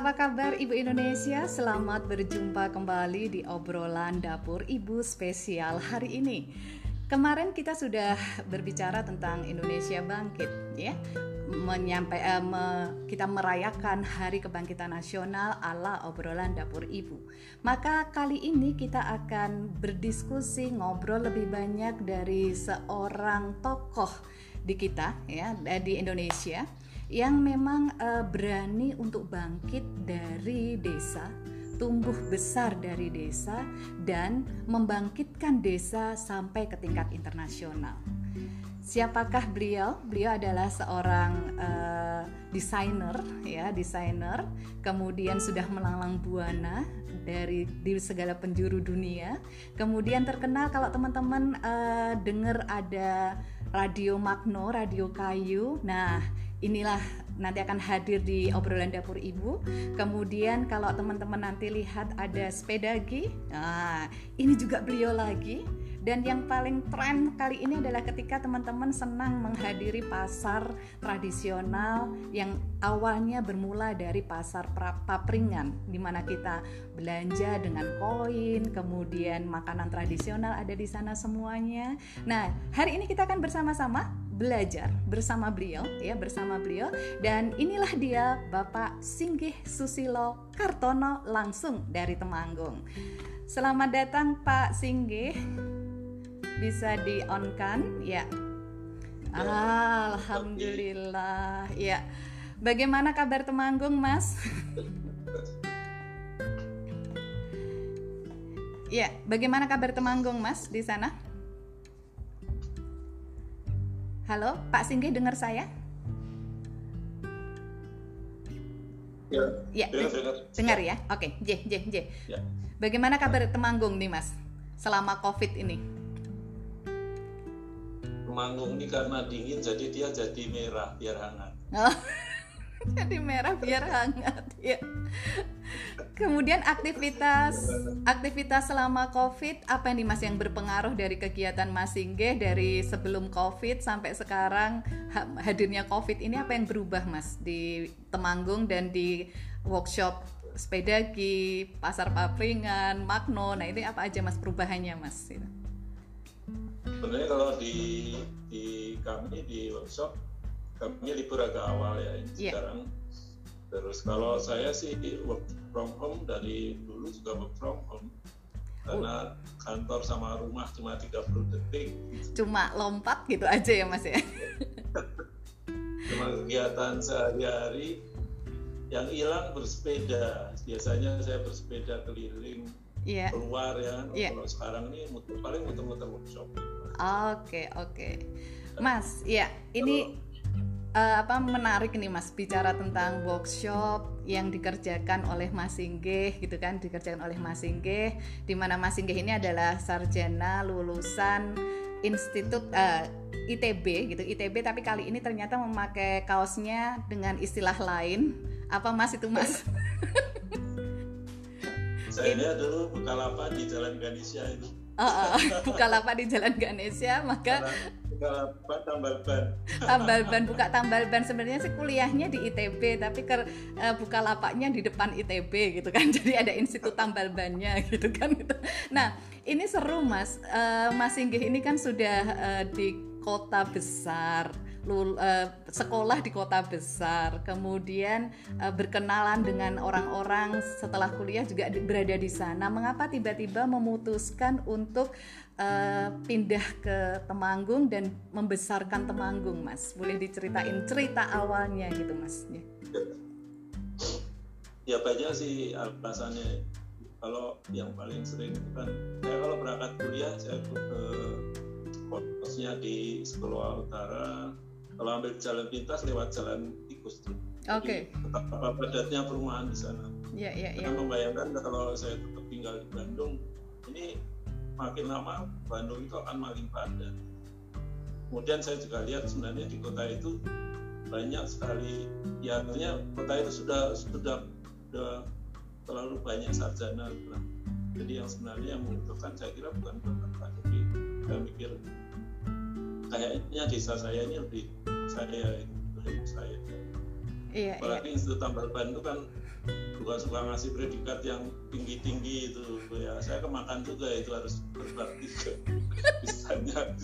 Apa kabar Ibu Indonesia? Selamat berjumpa kembali di obrolan dapur Ibu spesial hari ini. Kemarin kita sudah berbicara tentang Indonesia bangkit, ya. Menyampai, eh, me, kita merayakan Hari Kebangkitan Nasional ala obrolan dapur Ibu. Maka kali ini kita akan berdiskusi ngobrol lebih banyak dari seorang tokoh di kita ya di Indonesia yang memang uh, berani untuk bangkit dari desa, tumbuh besar dari desa dan membangkitkan desa sampai ke tingkat internasional. Siapakah beliau? Beliau adalah seorang uh, desainer, ya desainer. Kemudian sudah melanglang buana dari di segala penjuru dunia. Kemudian terkenal kalau teman-teman uh, dengar ada radio Magno, radio kayu. Nah, inilah nanti akan hadir di obrolan dapur ibu. Kemudian kalau teman-teman nanti lihat ada sepedagi, nah ini juga beliau lagi. Dan yang paling tren kali ini adalah ketika teman-teman senang menghadiri pasar tradisional yang awalnya bermula dari pasar papringan di mana kita belanja dengan koin, kemudian makanan tradisional ada di sana semuanya. Nah, hari ini kita akan bersama-sama belajar bersama beliau ya bersama beliau dan inilah dia Bapak Singgih Susilo Kartono langsung dari Temanggung. Selamat datang Pak Singgih. Bisa di on kan? Ya. Alhamdulillah. Ya. Bagaimana kabar Temanggung, Mas? ya, bagaimana kabar Temanggung, Mas, di sana? Halo, Pak Singgih dengar saya? Ya, ya dengar, dengar ya. Oke, J, J, J. Ya. Bagaimana kabar Temanggung nih, Mas? Selama Covid ini? Temanggung ini karena dingin jadi dia jadi merah biar hangat. Oh, jadi merah biar hangat ya. Kemudian aktivitas aktivitas selama COVID apa nih Mas yang berpengaruh dari kegiatan Mas Singgih dari sebelum COVID sampai sekarang hadirnya COVID ini apa yang berubah Mas di Temanggung dan di workshop sepedagi, pasar papringan, Magno. Nah, ini apa aja Mas perubahannya Mas? Sebenarnya kalau di di kami di workshop kami libur agak awal ya ini yeah. sekarang Terus kalau saya sih work from home dari dulu juga work from home karena kantor sama rumah cuma 30 detik. Cuma lompat gitu aja ya Mas ya. cuma kegiatan sehari-hari yang hilang bersepeda. Biasanya saya bersepeda keliling yeah. keluar ya. Yeah. Kalau sekarang ini muter, paling muter-muter workshop. Oke, okay, oke. Okay. Mas, ya, ini uh, apa menarik nih Mas bicara tentang workshop yang dikerjakan oleh Mas Singgih gitu kan dikerjakan oleh Mas Singgih di mana Mas Singgih ini adalah sarjana lulusan Institut uh, eh, ITB gitu ITB tapi kali ini ternyata memakai kaosnya dengan istilah lain apa Mas itu Mas? Saya lihat dulu Bukalapak di Jalan Ganesha itu. Uh, uh, Bukalapak di Jalan Ganesha maka buka tambal ban. Tambal ban buka tambal ban. Sebenarnya sih kuliahnya di ITB tapi ke uh, buka lapaknya di depan ITB gitu kan. Jadi ada institut tambal bannya gitu kan. Gitu. nah ini seru mas. Uh, mas Singgih ini kan sudah uh, di kota besar lul, uh, sekolah di kota besar, kemudian uh, berkenalan dengan orang-orang setelah kuliah juga di, berada di sana. Mengapa tiba-tiba memutuskan untuk uh, pindah ke Temanggung dan membesarkan Temanggung, Mas? Boleh diceritain cerita awalnya gitu, Mas? Ya, ya banyak sih alasannya. Kalau yang paling sering kan, saya kalau berangkat kuliah saya ke kosnya di Sekolah Utara kalau ambil jalan pintas lewat jalan tikus tuh. Oke. Okay. Betapa padatnya perumahan di sana. Iya, iya, iya. membayangkan kalau saya tetap tinggal di Bandung, ini makin lama Bandung itu akan makin padat. Kemudian saya juga lihat sebenarnya di kota itu banyak sekali, ya artinya kota itu sudah sudah sudah terlalu banyak sarjana. Jadi yang sebenarnya yang membutuhkan saya kira bukan kota, tapi saya mikir kayaknya desa saya ini lebih saya itu saya. Iya, apalagi iya. Institut Tambal Ban itu kan bukan suka ngasih predikat yang tinggi tinggi itu. Ya saya kemakan juga itu harus berbakti ke bisanya.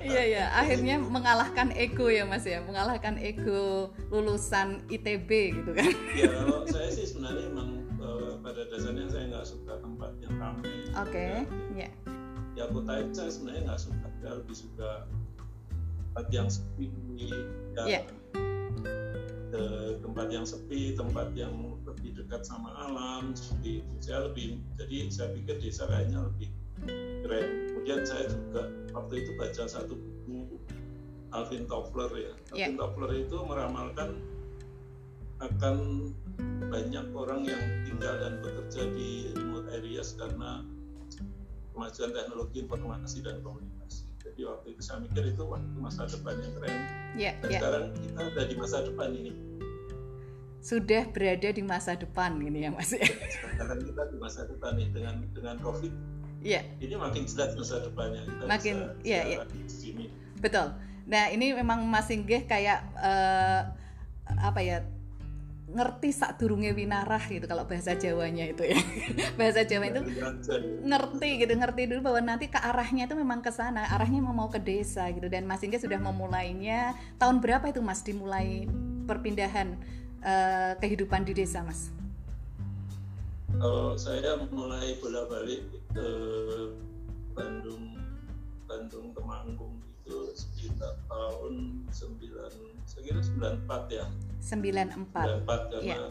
Iya ya akhirnya mengalahkan ego ya mas ya. Mengalahkan ego lulusan ITB gitu kan. Ya kalau saya sih sebenarnya memang uh, pada dasarnya saya nggak suka tempat yang ramai. Oke okay. ya ya kota itu saya sebenarnya nggak suka saya lebih suka tempat yang sepi ya yeah ke tempat yang sepi, tempat yang lebih dekat sama alam seperti itu. Saya lebih jadi saya pikir desa kayaknya lebih keren. Kemudian saya juga waktu itu baca satu buku Alvin Toffler ya. Yeah. Alvin Toffler itu meramalkan akan banyak orang yang tinggal dan bekerja di remote areas karena kemajuan teknologi informasi dan komunikasi. Jadi waktu itu saya mikir itu waktu masa depan yang keren. Yeah, Dan yeah. sekarang kita ada di masa depan ini. Sudah berada di masa depan ini ya Mas ya. Sekarang kita di masa depan nih dengan dengan COVID. Iya. Yeah. Ini makin jelas masa depannya kita makin iya iya. Betul. Nah, ini memang Mas Inggih kayak uh, apa ya ngerti sak durunge winarah gitu kalau bahasa Jawanya itu ya. Bahasa Jawa itu ngerti gitu ngerti dulu bahwa nanti ke arahnya itu memang ke sana. Arahnya mau mau ke desa gitu. Dan Mas Inge sudah memulainya. Tahun berapa itu Mas dimulai perpindahan uh, kehidupan di desa Mas? Kalau saya mulai bolak balik ke Bandung Bandung Temanggung itu sekitar tahun 9 saya kira 94 ya 94 94 karena yeah.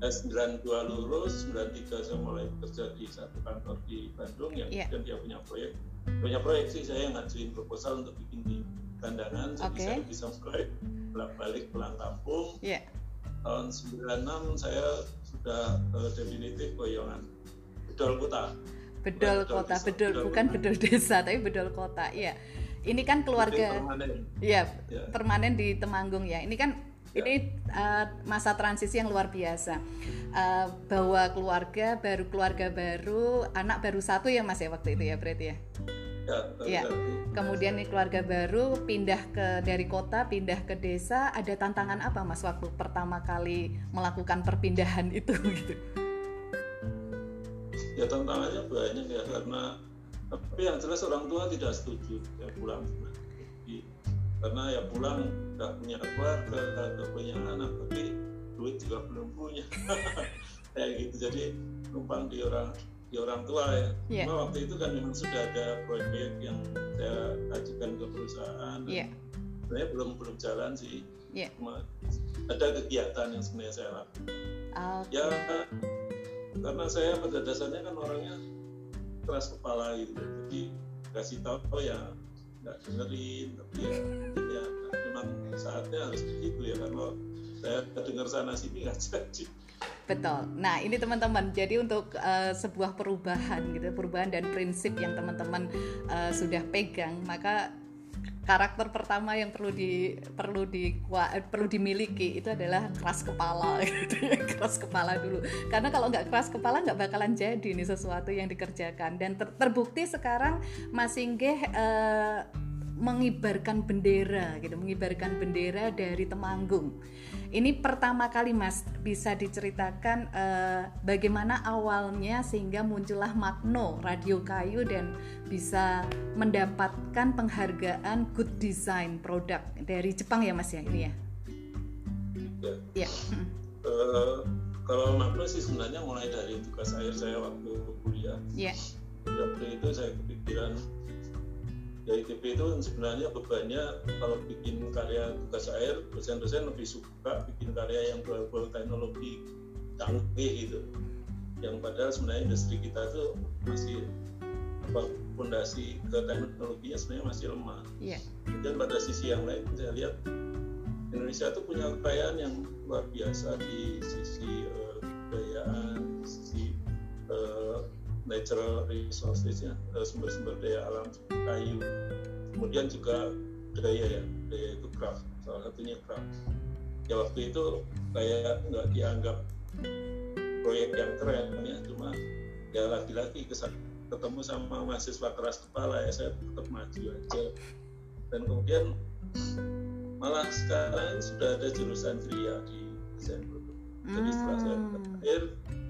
S92 lulus 93 saya mulai bekerja di satu kantor di Bandung yang yeah. kemudian dia punya proyek. Punya proyek sih saya ngajuin proposal untuk bikin di kandangan jadi okay. saya bisa mulai balik pulang kampung. Yeah. tahun 96 saya sudah uh, definitif boyongan bedol kota. Bedol, bedol kota. bedol, bedol bukan bedol desa tapi bedol kota. Iya. Ini kan keluarga iya ya. permanen di Temanggung ya. Ini kan ya. Ini uh, masa transisi yang luar biasa. Uh, bahwa keluarga baru keluarga baru anak baru satu ya mas ya waktu itu ya berarti ya? Ya, ya. kemudian ini keluarga baru pindah ke dari kota pindah ke desa ada tantangan apa mas waktu pertama kali melakukan perpindahan itu gitu? Ya tantangannya banyak ya karena tapi yang jelas orang tua tidak setuju ya pulang karena ya pulang nggak punya keluarga nggak punya anak tapi duit juga belum punya kayak gitu jadi numpang di orang di orang tua ya yeah. Cuma waktu itu kan memang sudah ada proyek yang saya ajukan ke perusahaan yeah. sebenarnya belum belum jalan sih yeah. Cuma ada kegiatan yang sebenarnya saya lakukan okay. ya karena saya pada dasarnya kan orangnya keras kepala gitu jadi kasih tahu oh ya nggak dengerin tapi ya, ya memang saatnya harus begitu ya kalau saya dengar sana sini nggak jadi Betul. Nah, ini teman-teman. Jadi untuk uh, sebuah perubahan gitu, perubahan dan prinsip yang teman-teman uh, sudah pegang, maka karakter pertama yang perlu di perlu di perlu dimiliki itu adalah keras kepala gitu ya keras kepala dulu. Karena kalau nggak keras kepala nggak bakalan jadi nih sesuatu yang dikerjakan. Dan ter terbukti sekarang Mas Inggeh uh, mengibarkan bendera gitu mengibarkan bendera dari Temanggung ini pertama kali Mas bisa diceritakan uh, bagaimana awalnya sehingga muncullah Magno Radio Kayu dan bisa mendapatkan penghargaan Good Design Product dari Jepang ya Mas ya ini ya. Ya. Uh, kalau Magno sih sebenarnya mulai dari tugas akhir saya waktu kuliah. Ya. Waktu itu saya kepikiran ya ITB itu sebenarnya bebannya kalau bikin karya tugas air dosen-dosen lebih suka bikin karya yang berbau teknologi canggih gitu yang padahal sebenarnya industri kita itu masih apa fondasi ke teknologinya sebenarnya masih lemah yeah. dan pada sisi yang lain saya lihat Indonesia itu punya kekayaan yang luar biasa di sisi uh, kebudayaan, sisi uh, natural resources ya eh, sumber-sumber daya alam kayu. Kemudian juga daya ya daya itu craft salah satunya craft. Ya waktu itu kayak nggak dianggap proyek yang keren ya cuma ya lagi-lagi ketemu sama mahasiswa keras kepala ya saya tetap maju aja. Dan kemudian malah sekarang sudah ada jurusan kria di desain produk jadi setelah saya Hmm. terakhir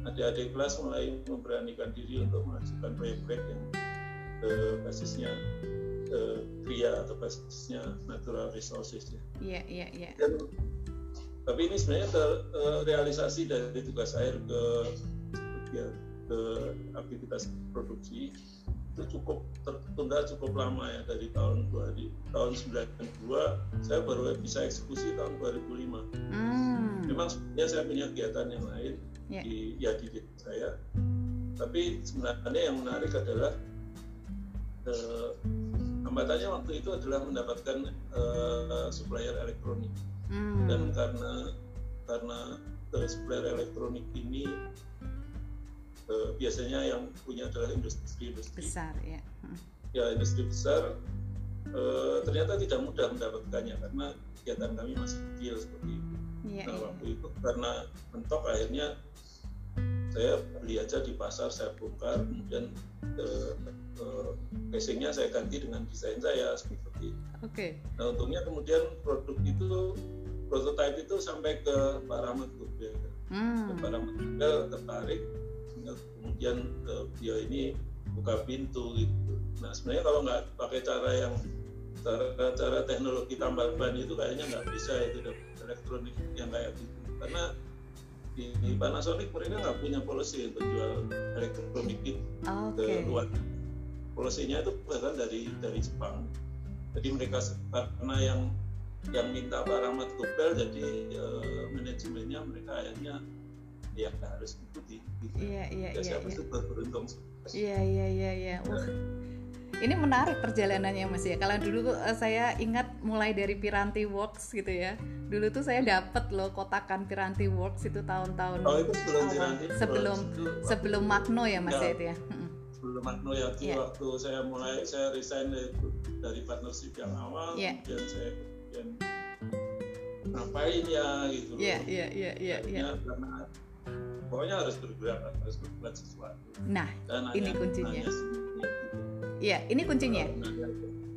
adik-adik kelas mulai memberanikan diri untuk mengajukan proyek-proyek yang eh, basisnya eh, kria atau basisnya natural resources ya. Iya, iya, iya. Dan, tapi ini sebenarnya terrealisasi dari tugas air ke ya, ke aktivitas produksi itu cukup tertunda cukup lama ya dari tahun 2000 tahun 92 saya baru bisa eksekusi tahun 2005 Hmm. memang sebenarnya saya punya kegiatan yang lain Ya. di ya di desa saya tapi sebenarnya yang menarik adalah eh, hambatannya waktu itu adalah mendapatkan eh, supplier elektronik Hmm. dan karena karena eh, supplier elektronik ini eh, biasanya yang punya adalah industri-industri besar ya. Ya industri besar eh, ternyata tidak mudah mendapatkannya karena kegiatan kami masih kecil seperti itu. Iya, Nah iya. waktu itu karena mentok akhirnya saya beli aja di pasar saya bongkar kemudian eh, casingnya saya ganti dengan desain saya seperti itu. Oke. Nah untungnya kemudian produk itu prototipe itu sampai ke Pak Rahmat. Hmm. Pak Rahmat tertarik kemudian eh, dia ini buka pintu gitu. Nah sebenarnya kalau nggak pakai cara yang cara, cara teknologi tambal ban itu kayaknya nggak bisa itu elektronik yang kayak gitu karena di, di Panasonic mereka nggak punya policy untuk jual elektronik itu Oke. ke luar. Polisinya itu bahkan dari dari Jepang. Jadi mereka karena yang yang minta Pak Rahmat Gobel jadi eh, manajemennya mereka akhirnya ya harus ikuti. Gitu. Iya, iya, Ya, iya, siapa iya. itu beruntung. Iya iya iya iya. Wah. Ini menarik perjalanannya Mas ya. Kalau dulu eh, saya ingat mulai dari Piranti Works gitu ya. Dulu tuh saya dapat loh kotakan Piranti Works itu tahun-tahun Oh itu sebelum. Piranti sebelum itu sebelum Magno ya Mas Ya. ya itu ya. Sebelum Magno ya itu Iya. waktu saya mulai saya resign dari, dari partnership yang awal Iya. kemudian saya kemudian ngapain ya gitu. Iya iya iya iya iya. Karena pokoknya harus bergerak harus berbuat sesuatu. Nah, dan Ini hanya- kuncinya. iya ini kuncinya.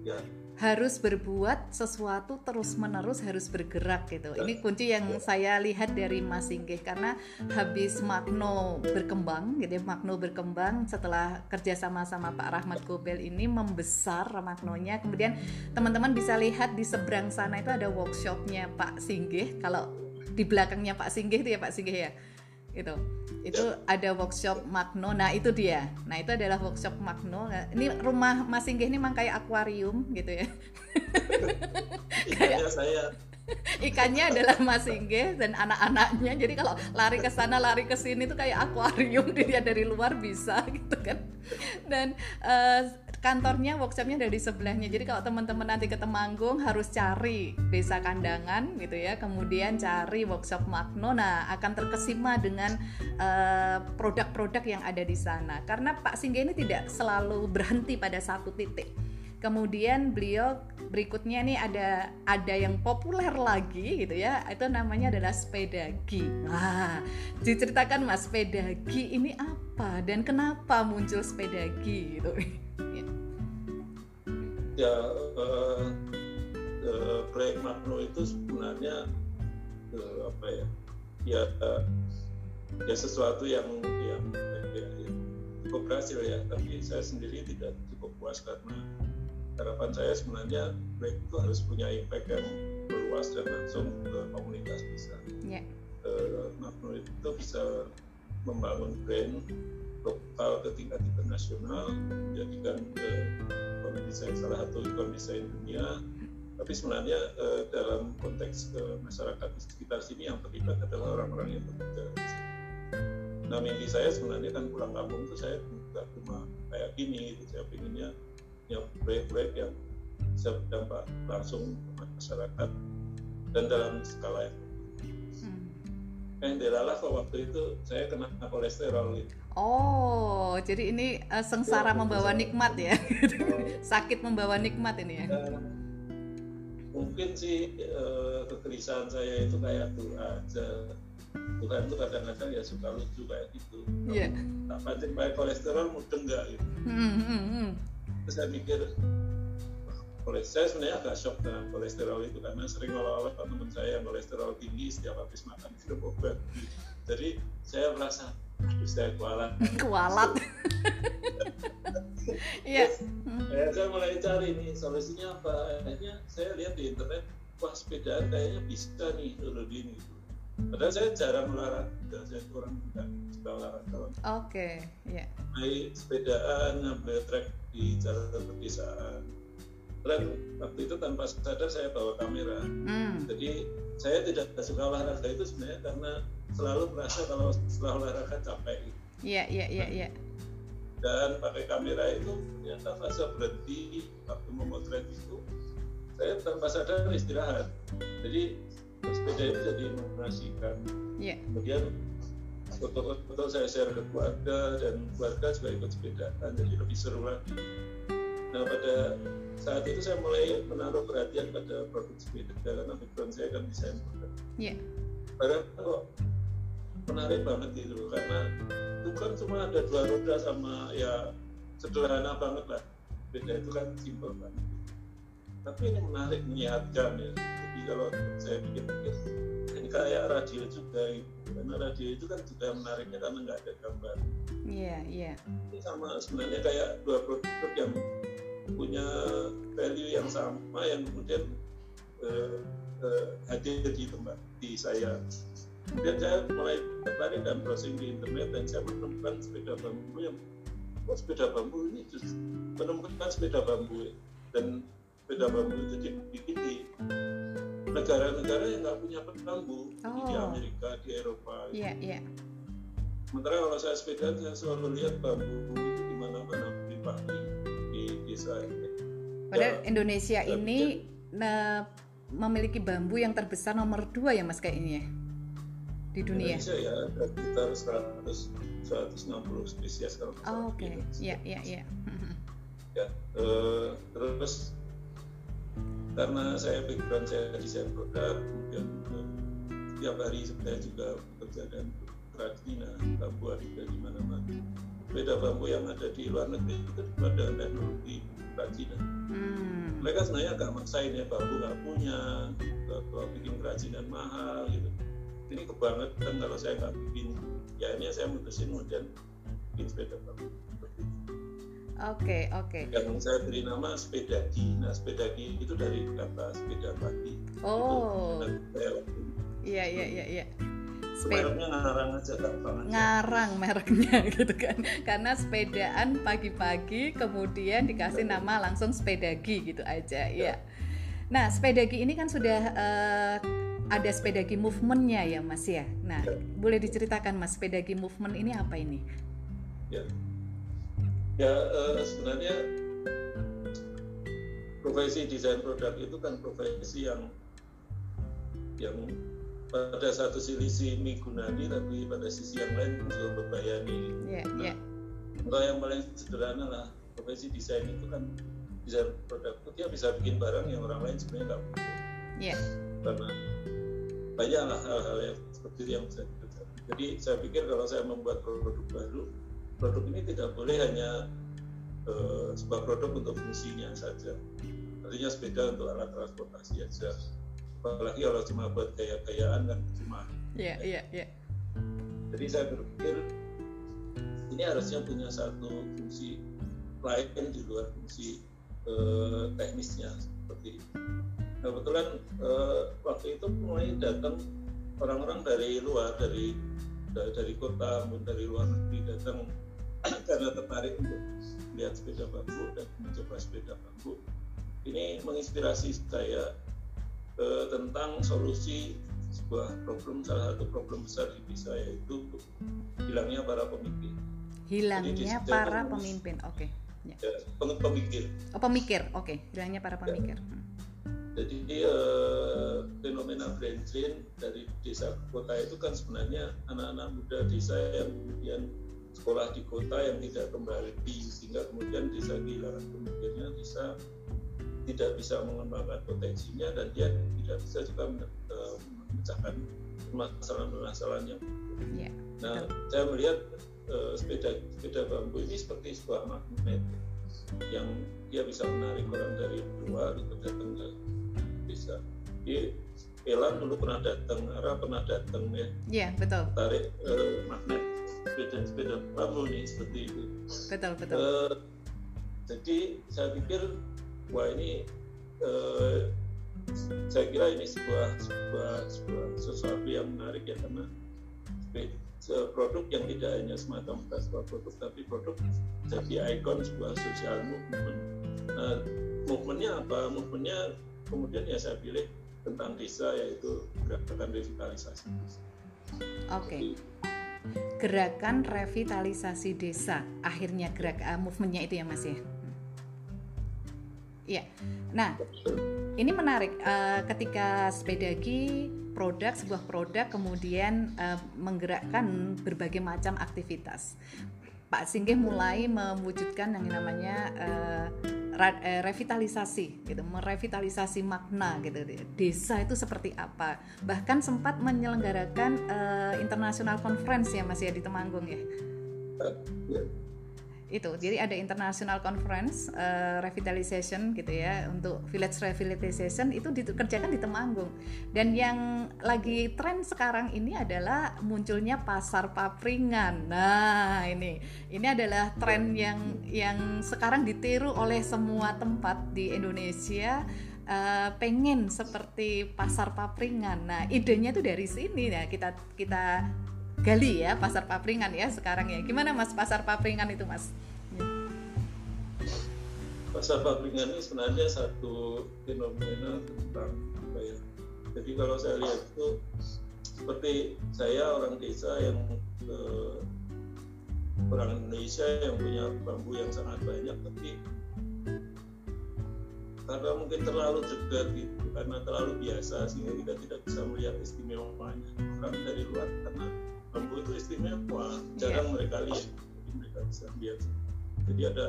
ya. Harus berbuat sesuatu terus menerus harus bergerak gitu. Ini kunci yang saya lihat dari Mas Singgih karena habis Magno berkembang gitu ya Magno berkembang setelah kerjasama sama Pak Rahmat Gobel ini membesar Magnonya. Kemudian teman-teman bisa lihat di seberang sana itu ada workshopnya Pak Singgih kalau di belakangnya Pak Singgih itu ya Pak Singgih ya itu itu ada workshop Magno. Nah itu dia. Nah itu adalah workshop Magno. Ini rumah Mas Singgih ini memang kayak akuarium gitu ya. Ikannya saya. Ikannya adalah Mas Singgih dan anak-anaknya. Jadi kalau lari ke sana lari ke sini tuh kayak akuarium. Dilihat dari luar bisa gitu kan. Dan eh, kantornya workshopnya dari sebelahnya. Jadi kalau teman-teman nanti ke Temanggung harus cari desa kandangan gitu ya. Kemudian cari workshop Magno. Nah akan terkesima dengan eh, produk-produk yang ada di sana. Karena Pak Singgih ini tidak selalu berhenti pada satu titik. Kemudian beliau berikutnya nih ada ada yang populer lagi gitu ya. Itu namanya adalah sepeda gi wah diceritakan mas sepeda gi ini apa? Dan kenapa muncul sepeda gi gitu Ya. ya eh, eh, proyek Magno itu sebenarnya eh, apa ya ya eh, ya sesuatu yang yang, ya, yang cukup berhasil ya tapi saya sendiri tidak cukup puas karena harapan saya sebenarnya proyek itu harus punya impact yang meluas dan langsung ke komunitas desa. Ya. Eh, Magno itu bisa membangun brand lokal ke tingkat internasional, menjadikan eh, desain salah satu ikon desain dunia. Tapi sebenarnya eh, dalam konteks eh, masyarakat di sekitar sini yang terlibat adalah orang-orang yang bekerja di sini. Nah mimpi saya sebenarnya kan pulang kampung itu saya nggak cuma kayak gini, gitu. saya pinginnya yang proyek-proyek yang bisa berdampak langsung ke masyarakat dan dalam skala yang Hmm. eh delalah kok waktu itu saya kena kolesterol gitu. Oh jadi ini eh, sengsara Ya, membawa nikmat ya? Sakit membawa nikmat ini ya? Eh, mungkin sih eh, kegelisahan saya itu kayak tuh aja. Tuhan tuh kadang-kadang ya suka lucu kayak gitu. Iya. tak pancing pakai kolesterol mudeng nggak gitu Hmm, hmm, hmm. terus saya mikir saya sebenarnya agak shock dengan kolesterol itu karena sering oleh teman saya yang kolesterol tinggi setiap habis makan itu obat. Jadi saya merasa saya kualat kualat iya ya, saya mulai cari nih solusinya apa akhirnya saya lihat di internet wah sepedaan kayaknya bisa nih dulu ini Padahal saya jarang olahraga, saya kurang suka olahraga. Oke, okay, ya. Yeah. Naik sepedaan, ngambil trek di jalan pedesaan. Dan waktu itu tanpa sadar saya bawa kamera. Mm. Jadi saya tidak suka olahraga itu sebenarnya karena selalu merasa kalau setelah olahraga capek. Iya, iya, iya, iya. Dan pakai kamera itu ternyata saya berhenti waktu memotret itu saya tanpa sadar istirahat. Jadi sepeda itu jadi mengasihkan yeah. kemudian foto-foto saya share ke keluarga dan keluarga juga ikut sepedaan jadi lebih seru lagi nah pada saat itu saya mulai menaruh perhatian pada produk sepeda karena background saya kan desain produk. Yeah. padahal kok menarik banget gitu karena itu kan cuma ada dua roda sama ya sederhana banget lah. Beda itu kan simpel banget. Tapi ini menarik menyehatkan ya. Kalau saya pikir-pikir ini kayak radio juga karena radio itu kan juga menariknya karena nggak ada gambar. Iya yeah, iya. Yeah. ini sama sebenarnya kayak dua produk yang punya value yang sama yang kemudian uh, uh, hadir di tempat di saya. Kemudian saya mulai tertarik dan browsing di internet dan saya menemukan sepeda bambu yang oh sepeda bambu ini justru menemukan sepeda bambu. Dan sepeda bambu itu dibikin di negara-negara yang nggak punya bambu. Oh. di Amerika di Eropa. Iya yeah, iya. Yeah. sementara kalau saya sepeda saya selalu lihat bambu itu di mana-mana di pagi desa ini. Padahal ya, Indonesia ini nah, memiliki bambu yang terbesar nomor dua ya mas kayak ini ya di dunia. Indonesia ya ada sekitar 100 160 spesies kalau oh, oke. Okay. iya iya iya. Ya uh, terus karena saya background saya desain produk kemudian setiap hari saya juga bekerja dan kerajinan bambu ada di mana-mana beda bambu yang ada di luar negeri itu pada teknologi kerajinan hmm. mereka sebenarnya agak maksain ya bambu nggak punya kalau bikin kerajinan mahal gitu ini kebangetan kalau saya nggak bikin ya ini saya mutusin kemudian bikin sepeda bambu Oke, okay, oke. Okay. Yang saya beri nama sepeda sepedagi. Nah, sepedagi itu dari kata sepeda pagi. Oh. Iya, iya, iya, iya. Mereknya ngarang aja gampang aja. Ngarang mereknya gitu kan. Karena sepedaan pagi-pagi kemudian dikasih nama langsung sepedagi gitu aja. Iya. Ya. Nah, sepedagi ini kan sudah uh, ada sepedagi movementnya ya Mas ya. Nah, ya. boleh diceritakan Mas sepedagi movement ini apa ini? Ya ya uh, sebenarnya profesi desain produk itu kan profesi yang yang pada satu sisi migunani tapi pada sisi yang lain juga membayani. Yeah, nah, yeah. Kalau yang paling sederhana lah profesi desain itu kan desain produk itu dia bisa bikin barang yang orang lain sebenarnya nggak butuh. Yeah. Karena banyak hal-hal yang seperti yang bisa dikerjakan. Jadi saya pikir kalau saya membuat produk baru, produk ini tidak boleh hanya uh, sebuah produk untuk fungsinya saja artinya sepeda untuk alat transportasi aja apalagi kalau cuma buat gaya-gayaan kan cuma iya iya iya jadi saya berpikir ini harusnya punya satu fungsi lain di luar fungsi uh, teknisnya seperti itu. Nah, kebetulan uh, waktu itu mulai datang orang-orang dari luar dari dari kota maupun dari luar negeri datang karena tertarik untuk melihat sepeda bambu dan mencoba sepeda bambu ini menginspirasi saya eh, tentang solusi sebuah problem salah satu problem besar di saya itu hilangnya para pemimpin hilangnya para pemimpin oke okay. ya. ya, pemikir oh pemikir oke okay. hilangnya para pemikir ya. jadi eh, fenomena brain drain dari desa ke kota itu kan sebenarnya anak-anak muda desa yang kemudian sekolah di kota yang tidak kembali sehingga kemudian desa kehilangan pemimpinnya bisa tidak bisa mengembangkan potensinya dan dia tidak bisa juga eh, memecahkan permasalahan-permasalahan yang yeah, nah betul. saya melihat uh, sepeda sepeda bambu ini seperti sebuah magnet yang dia bisa menarik orang dari luar untuk datang ke desa. Di Elan dulu pernah datang, Ara pernah datang ya. Iya betul. Tarik uh, magnet sepeda-sepeda bambu nih seperti itu. Betul betul. Uh, jadi saya pikir wah ini uh, saya kira ini sebuah sebuah sebuah sesuatu yang menarik ya karena produk yang tidak hanya semata-mata sebuah produk tapi produk jadi ikon sebuah sosial movement. Nah, movementnya apa? Movementnya kemudian ya saya pilih tentang desa yaitu gerakan revitalisasi. Oke. Okay. Gerakan revitalisasi desa, akhirnya gerak uh, movementnya itu ya Mas ya. Iya. Nah, ini menarik uh, ketika sepedagi produk sebuah produk kemudian uh, menggerakkan berbagai macam aktivitas. Pak Singgih mulai mewujudkan yang namanya uh, revitalisasi gitu, merevitalisasi makna gitu. Desa itu seperti apa? Bahkan sempat menyelenggarakan uh, international conference ya Mas ya di Temanggung ya itu. Jadi ada international conference uh, revitalization gitu ya untuk village revitalization itu dikerjakan di Temanggung. Dan yang lagi tren sekarang ini adalah munculnya pasar papringan. Nah ini. Ini adalah tren yang yang sekarang ditiru oleh semua tempat di Indonesia uh, pengen seperti pasar papringan. Nah idenya tuh dari sini. Ya kita kita gali ya pasar papringan ya sekarang ya. Gimana mas pasar papringan itu mas? Pasar papringan ini sebenarnya satu fenomena tentang apa ya? Jadi kalau saya lihat itu seperti saya orang desa yang eh, orang Indonesia yang punya bambu yang sangat banyak tapi karena mungkin terlalu dekat gitu karena terlalu biasa sehingga kita tidak bisa melihat istimewanya. Orang dari luar karena itu istimewa jarang yeah. mereka lihat mereka bisa lihat jadi ada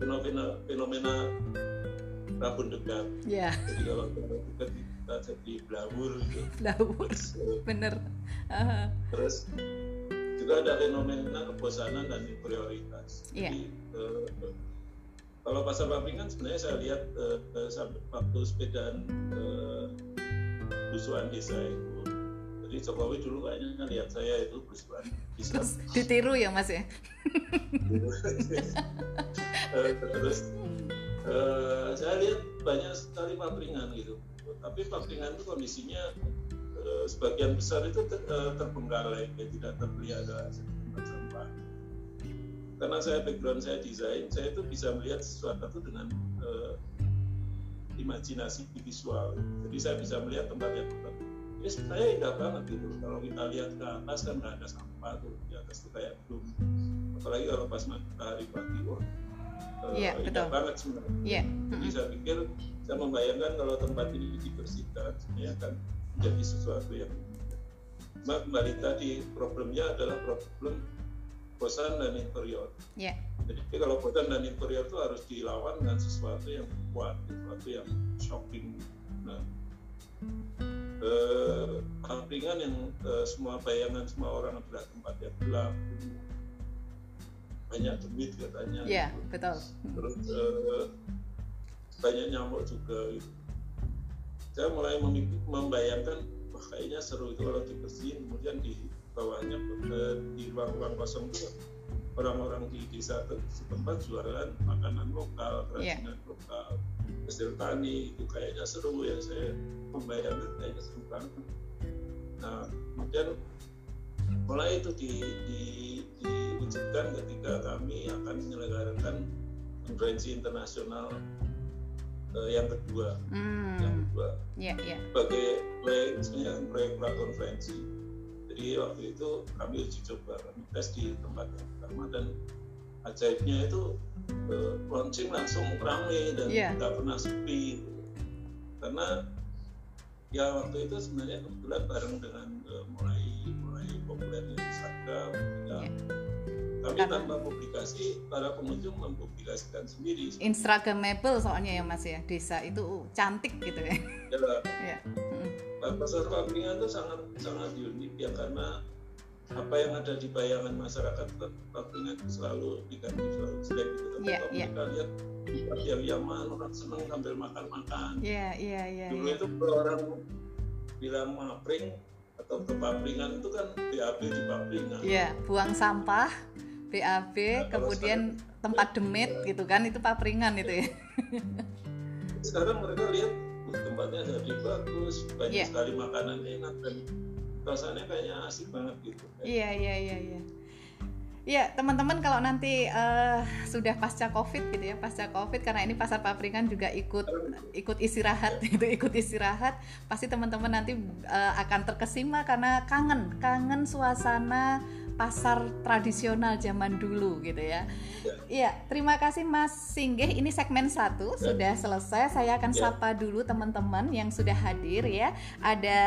fenomena fenomena rabun dekat yeah. jadi kalau rabun dekat kita jadi blawur gitu blawur bener uh. terus juga ada fenomena kebosanan dan prioritas yeah. jadi uh, kalau pasar papringan sebenarnya saya lihat uh, waktu sepedaan uh, busuan desa itu jadi Jokowi dulu kayaknya lihat saya itu bisa. Terus ditiru ya mas ya? Eh, terus uh, saya lihat banyak sekali papringan gitu. Tapi papringan itu kondisinya uh, sebagian besar itu ter, uh, terbengkalai ya, tidak terpelihara sampah karena saya background saya desain saya itu bisa melihat sesuatu dengan uh, imajinasi visual. Jadi saya bisa melihat tempat yang tertentu ini sebenarnya indah banget gitu kalau kita lihat ke atas kan nggak ada sampah tuh di atas tuh kayak belum apalagi kalau pas matahari pagi wah yeah, uh, indah betul. banget sebenarnya yeah. jadi saya pikir saya membayangkan kalau tempat ini dibersihkan sebenarnya akan menjadi sesuatu yang Cuma kembali tadi problemnya adalah problem bosan dan inferior. Yeah. Jadi kalau bosan dan inferior itu harus dilawan dengan sesuatu yang kuat, sesuatu yang shocking. Nah, eh, sampingan yang eh, semua bayangan semua orang adalah tempat yang gelap banyak duit katanya iya gitu. betul terus eh, banyak nyamuk juga gitu. saya mulai membayangkan wah kayaknya seru itu kalau dibersihin kemudian di bawahnya di ruang-ruang kosong itu orang-orang di desa setempat jualan makanan lokal iya. kerajinan yeah. lokal hasil tani itu kayaknya seru ya saya membayangkan kayaknya seru banget nah kemudian mulai itu di, di, diwujudkan ketika kami akan menyelenggarakan konferensi internasional uh, yang kedua hmm. yang kedua yeah, yeah. sebagai proyek misalnya proyek prakonferensi jadi waktu itu kami uji coba kami tes di tempat yang pertama dan ajaibnya itu uh, launching langsung ramai dan yeah. pernah sepi karena ya waktu itu sebenarnya kebetulan bareng dengan uh, mulai mulai populernya Instagram ya. Kami Karena tanpa publikasi, para pengunjung mempublikasikan sendiri. Instagramable soalnya ya Mas ya, desa itu cantik gitu ya. Ya. ya. Pasar Papringan itu sangat sangat unik ya karena apa yang ada di bayangan masyarakat papringan itu selalu negatif selalu jelek gitu tapi yeah, kalau yeah. mereka lihat yang Yaman orang seneng sambil makan-makan yeah, yeah, yeah, dulu yeah. itu kalau orang bilang mapring atau ke papringan itu kan BAB di papringan Iya, buang sampah BAB Nah, kemudian sekarang- tempat demit gitu kan itu papringan itu ya sekarang mereka lihat "Wah, tempatnya jadi bagus banyak Iya. sekali makanan enak dan rasanya kayaknya asik banget gitu Iya iya iya iya. Iya teman-teman kalau nanti eh, sudah pasca covid gitu ya pasca covid karena ini pasar papringan juga ikut ikut istirahat itu ikut istirahat pasti teman-teman nanti eh, akan terkesima karena kangen kangen suasana pasar tradisional zaman dulu gitu ya. Iya terima kasih Mas Singgih ini segmen satu sudah selesai saya akan Ya. sapa dulu teman-teman yang sudah hadir ya ada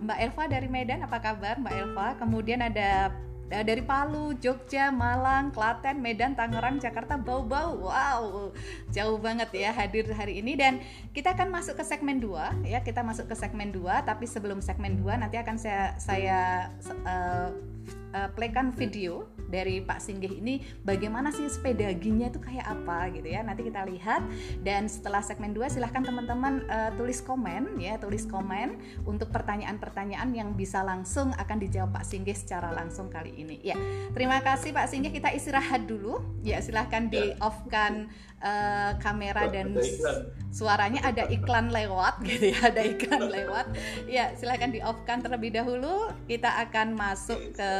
Mbak Elva dari Medan apa kabar Mbak Elva kemudian ada eh, dari Palu, Jogja, Malang, Klaten, Medan, Tangerang, Jakarta, Bau-Bau. Wow, jauh banget ya hadir hari ini dan kita akan masuk ke segmen 2 ya. Kita masuk ke segmen 2 tapi sebelum segmen 2 nanti akan saya saya eh, eh, playkan video dari Pak Singgih ini bagaimana sih sepeda ginya itu kayak apa gitu ya. Nanti kita lihat dan setelah segmen 2 silahkan teman-teman eh, tulis komen ya, tulis komen untuk pertanyaan-pertanyaan yang bisa langsung akan dijawab Pak Singgih secara langsung kali ini. Ya, terima kasih Pak Singgih. Kita istirahat dulu. Ya, silahkan di off-kan eh, kamera dan suaranya ada iklan lewat gitu ya, ada iklan lewat. Ya, silahkan di off-kan terlebih dahulu. Kita akan masuk ke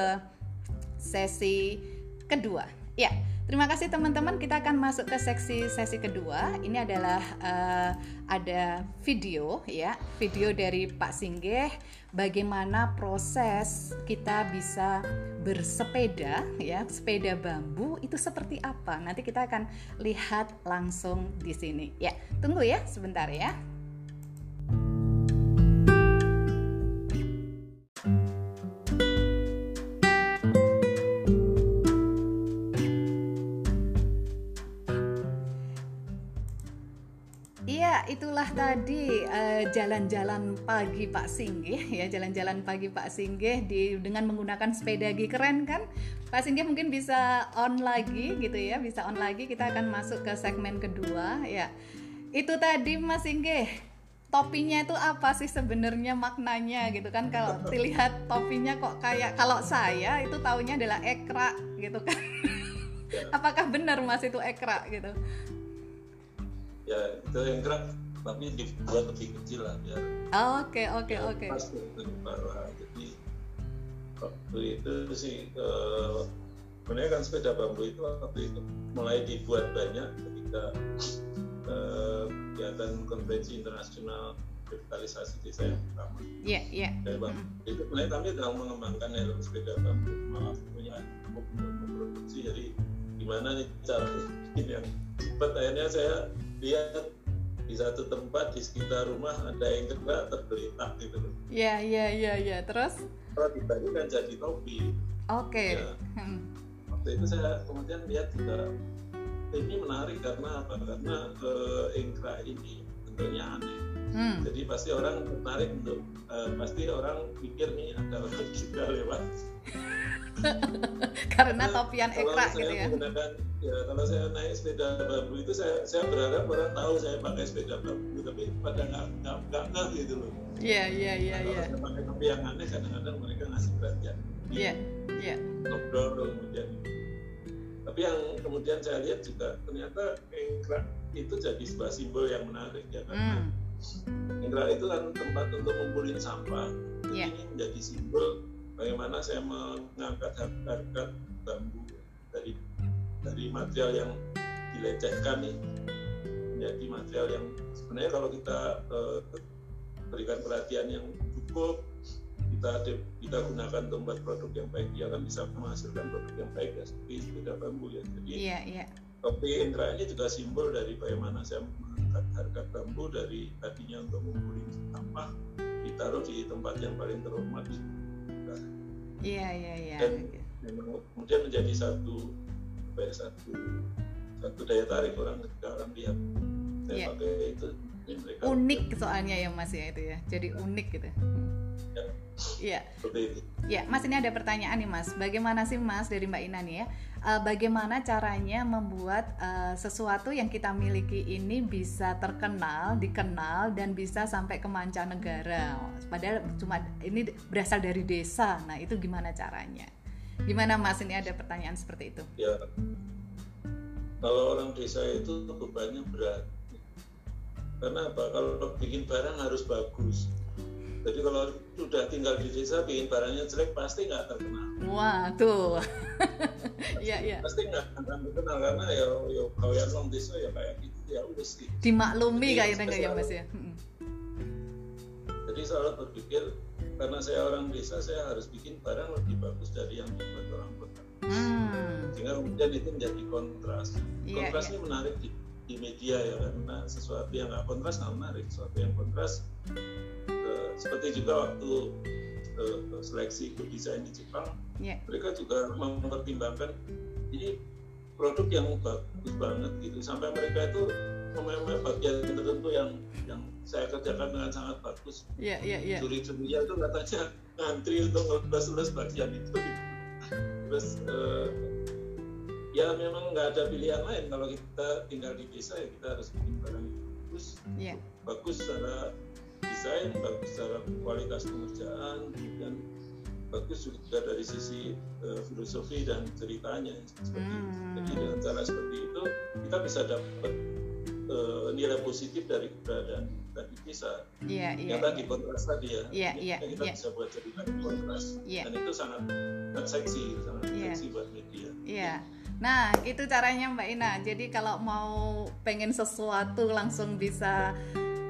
sesi kedua. Ya, terima kasih teman-teman. Kita akan masuk ke seksi sesi kedua. Ini adalah eh, ada video ya, video dari Pak Singgeh bagaimana proses kita bisa bersepeda ya, sepeda bambu itu seperti apa. Nanti kita akan lihat langsung di sini. Ya, tunggu ya sebentar ya. Iya, itulah tadi eh, jalan-jalan pagi Pak Singgih ya, jalan-jalan pagi Pak Singgih di dengan menggunakan sepeda gi keren kan? Pak Singgih mungkin bisa on lagi gitu ya, bisa on lagi. Kita akan masuk ke segmen kedua ya. Itu tadi Mas Singgih. Topinya itu apa sih sebenarnya maknanya gitu kan? Kalau dilihat topinya kok kayak kalau saya itu taunya adalah ekra gitu kan. Apakah benar Mas itu ekra gitu? Ya itu yang gerak tapi dibuat lebih kecil lah biar Oke, oke, oke. bawah jadi waktu itu sih eh, sebenarnya kan sepeda bambu itu waktu itu mulai dibuat banyak ketika eh, kegiatan konvensi internasional revitalisasi desa yang pertama. Iya, iya. itu sebenarnya kami sedang mengembangkan helm sepeda bambu. Malah punya memproduksi jadi gimana nih cara bikin yang cepat. Akhirnya saya lihat di satu tempat di sekitar rumah ada yang gerak tergeletak gitu loh Iya, iya, iya, iya. Terus? kalau dibagi kan jadi topi Oke. Ya. Hmm. waktu itu saya kemudian lihat juga ini menarik karena apa karena eh, engkra ini bentuknya aneh Hmm. jadi pasti orang tertarik untuk eh, pasti orang pikir nih ada orang kita lewat Karena topian ekra gitu ya. ya kalau saya naik sepeda bambu itu saya saya berharap orang tahu saya pakai sepeda bambu tapi pada nggak nggak nggak ngeh gitu loh Iya, iya, iya, kalau iya. saya pakai topi yang aneh kadang-kadang mereka ngasih perhatian Iya, iya. ngobrol kemudian tapi yang kemudian saya lihat juga ternyata engkrak itu jadi sebuah simbol yang menarik ya karena Hmm. engkrak itu kan tempat untuk ngumpulin sampah Iya. ini menjadi simbol bagaimana saya mengangkat harkat bambu dari dari material yang dilecehkan nih menjadi material yang sebenarnya kalau kita eh, berikan perhatian yang cukup kita kita gunakan untuk membuat produk yang baik dia akan bisa menghasilkan produk yang baik ya seperti sepeda bambu ya jadi Iya, iya. Topi Indra ini juga simbol dari bagaimana saya mengangkat harga bambu dari tadinya untuk mengumpulkan sampah ditaruh di tempat yang paling terhormat Iya, iya, iya. Dan- kemudian menjadi satu apa ya, satu satu daya tarik orang ketika orang lihat saya Iya. pakai itu unik soalnya ya Mas ya itu ya. Jadi unik gitu. Ya. Iya. Ya, Mas ini ada pertanyaan nih Mas. Bagaimana sih Mas dari Mbak Ina nih ya? Uh, bagaimana caranya membuat uh, sesuatu yang kita miliki ini bisa terkenal, dikenal dan bisa sampai ke mancanegara? Padahal cuma ini berasal dari desa. Nah, itu gimana caranya? Gimana Mas ini ada pertanyaan seperti itu? Ya. Kalau orang desa itu bebannya berat. Karena apa? Kalau bikin barang harus bagus jadi kalau sudah tinggal di desa bikin barangnya jelek pasti nggak terkenal. Wah tuh. Iya iya. Pasti nggak akan terkenal karena ya ya yang orang desa ya kayak gitu ya udah sih. Dimaklumi kayaknya nggak ya mas ya. Jadi selalu berpikir karena saya orang desa saya harus bikin barang lebih bagus dari yang dibuat orang kota. Hmm. Sehingga kemudian itu menjadi kontras. Yeah, kontras yeah. ini menarik di, di media ya karena sesuatu yang nggak kontras nggak menarik, sesuatu yang kontras seperti juga waktu uh, seleksi good design di Jepang yeah. mereka juga mempertimbangkan ini produk yang bagus banget gitu sampai mereka itu memang bagian tertentu yang yang saya kerjakan dengan sangat bagus yeah, yeah, yeah. curi-curinya itu katanya ngantri untuk ngelulus-lulus bagian itu gitu. terus uh, ya memang nggak ada pilihan lain kalau kita tinggal di desa ya kita harus bikin barang bagus yeah. bagus secara desain bagus secara kualitas pengerjaan dan bagus juga dari sisi uh, filosofi dan ceritanya seperti hmm. itu. Jadi dengan cara seperti itu kita bisa dapat uh, nilai positif dari keberadaan tadi bisa. Yeah, yeah, yang tadi yeah. kontras tadi ya. Yeah, yeah, kita yeah. bisa buat cerita kontras yeah. dan itu sangat sangat seksi, sangat yeah. seksi buat media. Yeah. Nah, itu caranya Mbak Ina. Jadi kalau mau pengen sesuatu langsung bisa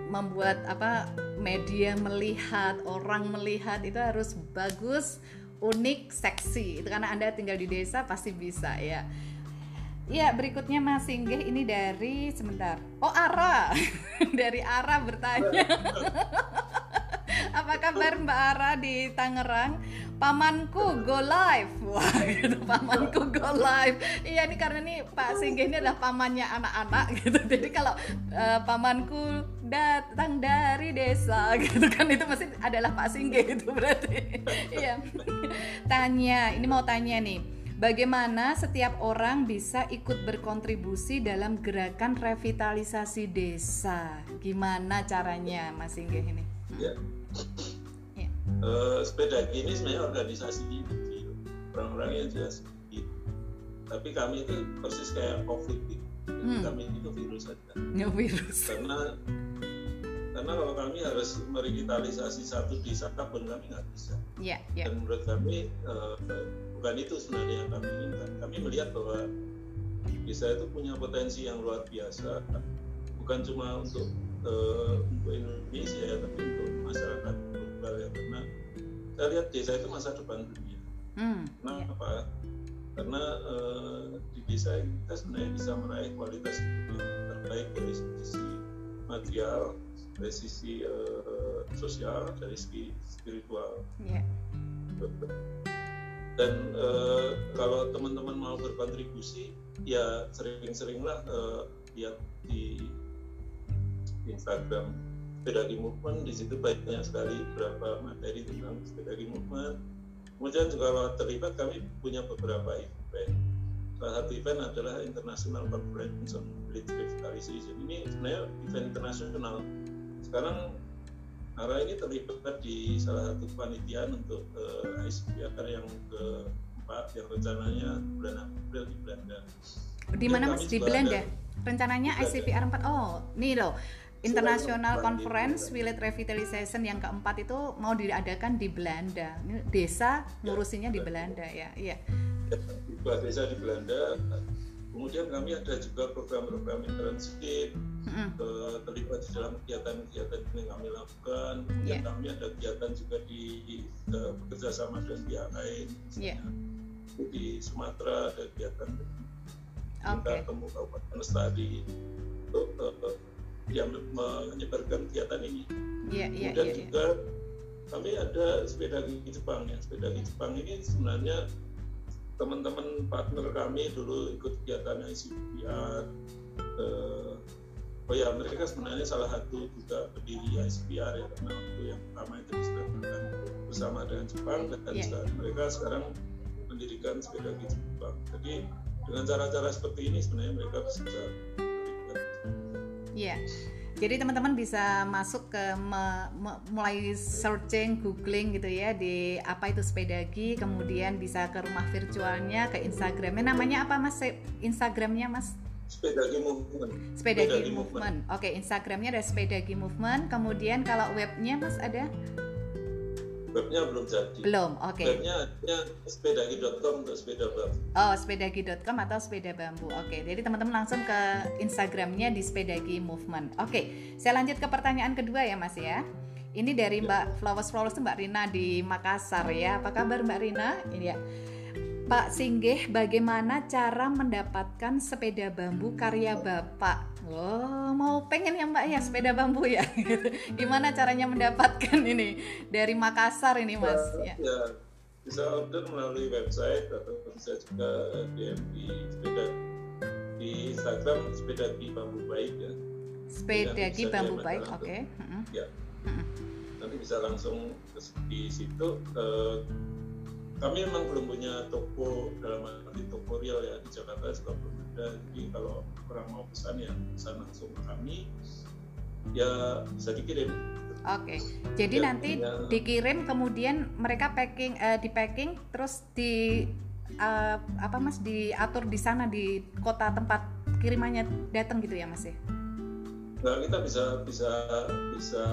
membuat apa media melihat orang melihat itu harus bagus unik seksi itu karena anda tinggal di desa pasti bisa ya Iya, berikutnya Mas Singgih ini dari sebentar. Oh, Ara. dari Ara bertanya. Apa kabar Mbak Ara di Tangerang? pamanku go live wah gitu pamanku go live iya nih karena nih Pak Singgih ini adalah pamannya anak-anak gitu jadi kalau uh, pamanku datang dari desa gitu kan itu masih adalah Pak Singgih itu berarti iya tanya ini mau tanya nih Bagaimana setiap orang bisa ikut berkontribusi dalam gerakan revitalisasi desa? Gimana caranya, Mas Singgih ini? Ya uh, sepeda ini sebenarnya organisasi kecil orang-orangnya juga sedikit tapi kami itu persis kayak covid gitu. Hmm. kami itu virus saja ya, virus. Karena karena kalau kami harus merevitalisasi satu desa pun kami nggak bisa. Yeah, yeah. dan menurut kami uh, bukan itu sebenarnya yang kami inginkan. Kami melihat bahwa desa itu punya potensi yang luar biasa. Bukan cuma untuk uh, untuk Indonesia tapi untuk masyarakat global ya karena saya lihat desa itu masa depan dunia. Hmm, Kenapa? Iya. Karena uh, di desa kita sebenarnya bisa meraih kualitas hidup yang terbaik dari sisi material, dari sisi uh, sosial, dari sisi spiritual. Yeah. Dan uh, kalau teman-teman mau berkontribusi, ya sering-seringlah uh, lihat di Instagram. Sepedagi movement di situ banyak sekali beberapa materi tentang sepedagi movement. Kemudian juga kalau terlibat kami punya beberapa event. Salah satu event adalah International Conference on Village Revitalization ini sebenarnya event internasional. Sekarang Ara ini terlibat di salah satu kepanitiaan untuk uh, eh, ICPR yang keempat yang rencananya bulan April di Belanda. Di mana mas? di Belanda? Rencananya ICPR 4 oh nih loh International Conference Village Revitalization yang keempat itu mau diadakan di Belanda. Ini desa ngurusinnya di Belanda ya. Iya. Dua desa di Belanda. Kemudian kami ada juga program-program internship mm-hmm. terlibat di dalam kegiatan-kegiatan yang kami lakukan. Kemudian yeah. kami ada kegiatan juga di uh, bekerja sama dengan pihak lain. Yeah. Di Sumatera ada kegiatan okay. temu Kabupaten Lestari untuk uh, yang menyebarkan kegiatan ini. Yeah, yeah, Kemudian yeah, juga yeah. kami ada sepeda gigi Jepang ya. Sepeda gigi Jepang ini sebenarnya teman-teman partner kami dulu ikut kegiatan ICPR. Eh, oh ya mereka sebenarnya salah satu juga pendiri ISPR ya karena waktu yang pertama itu diserahkan bersama dengan Jepang dan yeah. sekarang, mereka sekarang mendirikan sepeda di Jepang jadi dengan cara-cara seperti ini sebenarnya mereka bisa Iya. Yeah. Jadi teman-teman bisa masuk ke me, me, mulai searching, googling gitu ya di apa itu sepedagi, kemudian bisa ke rumah virtualnya, ke Instagramnya. Namanya apa mas? Instagramnya mas? Sepedagi Movement. Sepedagi, Sepedagi Movement. Movement. Oke, Instagramnya ada Sepedagi Movement. Kemudian kalau webnya Mas ada? Webnya belum jadi. Belum, oke. Okay. Webnya sepedagi.com untuk sepeda bambu. Oh, sepedagi.com atau sepeda bambu. Oke, okay. jadi teman-teman langsung ke Instagramnya di Sepedagi Movement. Oke, okay. saya lanjut ke pertanyaan kedua ya Mas ya. Ini dari ya. Mbak Flowers Flowers Mbak Rina di Makassar ya. Apa kabar Mbak Rina? Ini ya. Pak Singgih, bagaimana cara mendapatkan sepeda bambu karya Bapak? Oh, mau pengen ya Mbak ya sepeda bambu ya? Gimana caranya mendapatkan ini dari Makassar ini Mas? Ya, ya. bisa order melalui website atau bisa juga DM di sepeda di Instagram sepeda di bambu baik ya. Sepeda di bambu baik, oke. Okay. Ya. Nanti bisa langsung di situ. Uh, kami memang belum punya toko dalam arti toko real ya di Jakarta juga belum jadi kalau orang mau pesan ya pesan langsung ke kami ya bisa dikirim Oke, okay. jadi ya, nanti ya. dikirim kemudian mereka packing, uh, di packing terus di uh, apa mas diatur di sana di kota tempat kirimannya datang gitu ya mas ya? Nah, kita bisa bisa bisa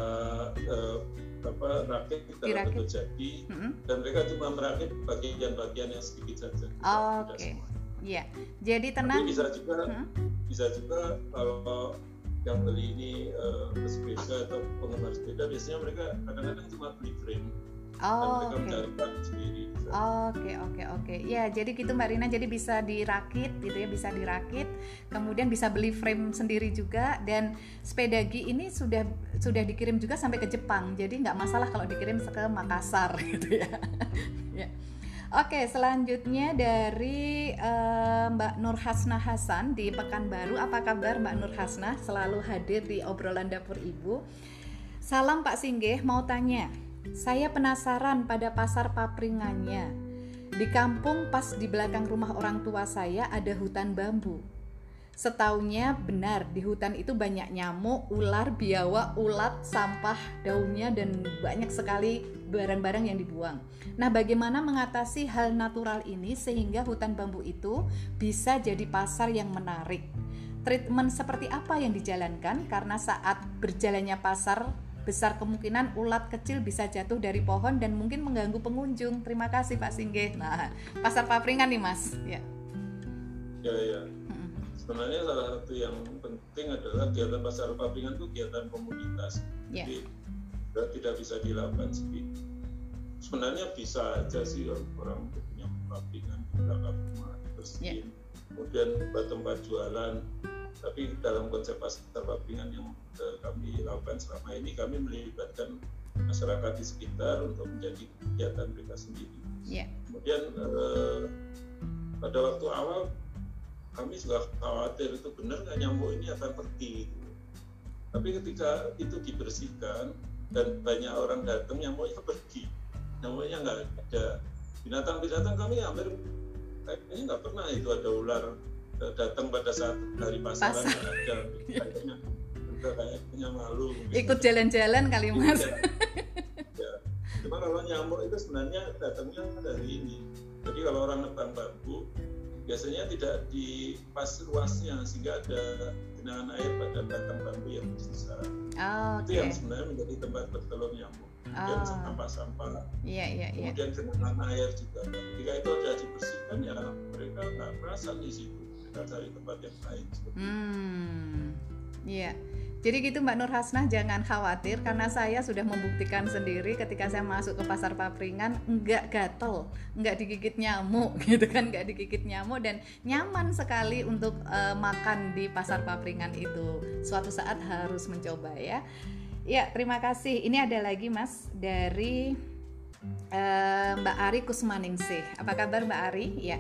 uh, apa rakit kita betul jadi mm-hmm. dan mereka cuma merakit bagian-bagian yang sedikit saja. Oke. Okay. Iya. Jadi tenang. Tapi bisa juga hmm? bisa juga kalau yang beli ini uh, sepeda atau penggemar sepeda biasanya mereka kadang-kadang cuma beli frame Oh, oke. Oke, oke, Ya, jadi gitu Mbak Rina, jadi bisa dirakit gitu ya, bisa dirakit. Kemudian bisa beli frame sendiri juga dan sepedagi ini sudah sudah dikirim juga sampai ke Jepang. Jadi nggak masalah kalau dikirim ke Makassar gitu ya. ya. Oke, selanjutnya dari uh, Mbak Nur Hasna Hasan di Pekanbaru. Apa kabar Mbak Nur Hasna? Selalu hadir di obrolan dapur Ibu. Salam Pak Singgih, mau tanya. Saya penasaran pada pasar papringannya. Di kampung pas di belakang rumah orang tua saya ada hutan bambu. Setaunya benar di hutan itu banyak nyamuk, ular, biawak, ulat, sampah, daunnya dan banyak sekali barang-barang yang dibuang. Nah, bagaimana mengatasi hal natural ini sehingga hutan bambu itu bisa jadi pasar yang menarik? Treatment seperti apa yang dijalankan karena saat berjalannya pasar besar kemungkinan ulat kecil bisa jatuh dari pohon dan mungkin mengganggu pengunjung. Terima kasih Pak Singgih. Nah, pasar papringan nih Mas. Ya. Ya ya. Sebenarnya salah satu yang penting adalah kegiatan pasar papringan itu kegiatan komunitas. Ya. Jadi tidak bisa dilakukan sendiri. Sebenarnya bisa aja sih orang punya papringan di belakang rumah bersihin. Ya. Kemudian buat tempat jualan tapi dalam konsep pasar papringan yang uh, kami lakukan selama ini kami melibatkan masyarakat di sekitar untuk menjadi kegiatan mereka sendiri. Yeah. Kemudian uh, pada waktu awal kami juga khawatir itu benar nggak nyamuk ini akan pergi. Gitu. Tapi ketika itu dibersihkan dan banyak orang datang nyamuknya pergi, nyamuknya nggak ada. Binatang-binatang kami hampir kayaknya nggak pernah itu ada ular datang pada saat hari pasaran Pasar. ada kayaknya kayaknya malu ikut jalan-jalan kali iya. mas ya. cuma kalau nyamuk itu sebenarnya datangnya dari ini jadi kalau orang nebang bambu biasanya tidak di pas luasnya sehingga ada genangan air pada batang bambu yang tersisa oh, itu yang sebenarnya menjadi tempat bertelur nyamuk kemudian oh. sampah-sampah iya, iya, iya. kemudian genangan air juga jika itu sudah dibersihkan ya mereka nggak merasa di situ kita cari tempat yang lain. Hmm, iya. Jadi gitu Mbak Nur Hasnah jangan khawatir karena saya sudah membuktikan sendiri ketika saya masuk ke pasar papringan enggak gatel, enggak digigit nyamuk gitu kan, enggak digigit nyamuk dan nyaman sekali untuk uh, makan di pasar papringan itu. Suatu saat harus mencoba ya. Ya, terima kasih. Ini ada lagi Mas dari uh, Mbak Ari Kusmaningsih. Apa kabar Mbak Ari? Ya.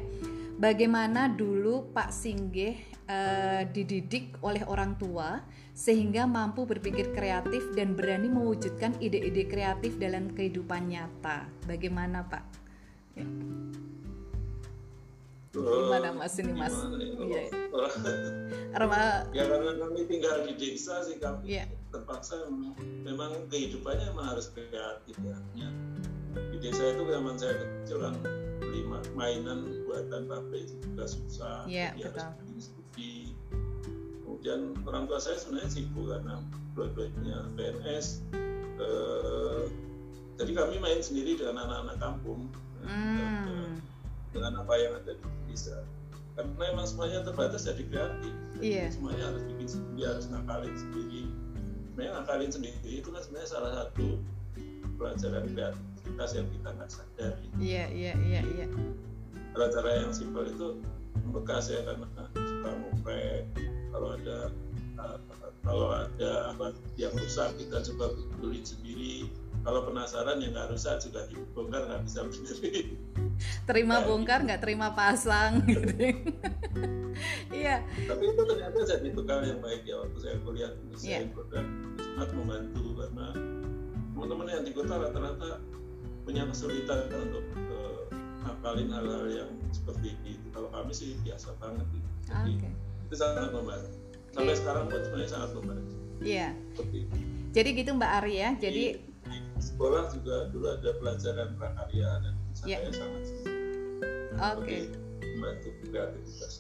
bagaimana dulu Pak Singgeh uh, dididik oleh orang tua sehingga mampu berpikir kreatif dan berani mewujudkan ide-ide kreatif dalam kehidupan nyata. Bagaimana Pak? Ya. Gimana Mas ini Mas? Iya. Karena ya karena kami tinggal di desa sih kami ya. terpaksa memang kehidupannya memang harus kreatif ya. Di desa itu zaman saya kecil kan beli mainan buatan pabrik juga susah. Iya betul. Studi. Kemudian orang tua saya sebenarnya sibuk karena dua-duanya PNS. Eh, jadi kami main sendiri dengan anak-anak kampung. Hmm. Dengan apa yang ada di desa karena emang semuanya terbatas jadi kreatif iya. semuanya harus bikin sendiri harus ngakalin sendiri sebenarnya ngakalin sendiri itu kan sebenarnya salah satu pelajaran kreativitas yang kita nggak sadari iya iya iya iya cara-cara yang simpel itu bekas ya karena suka ngopek kalau ada uh, kalau ada apa yang rusak kita coba betulin sendiri kalau penasaran yang nggak rusak juga dibongkar nggak bisa sendiri terima bongkar nggak terima pasang gitu iya tapi itu ternyata jadi bekal yang baik ya waktu saya kuliah di yeah. program sangat membantu karena teman-teman yang di kota rata-rata punya kesulitan untuk uh, ngapalin hal-hal yang seperti itu kalau kami sih biasa banget gitu. jadi okay. Itu sangat membantu sampai yeah. sekarang pun sebenarnya sangat membantu iya yeah. jadi gitu Mbak Ari ya jadi di sekolah juga dulu ada pelajaran prakarya dan saya yeah. sangat oke okay. membantu kreativitas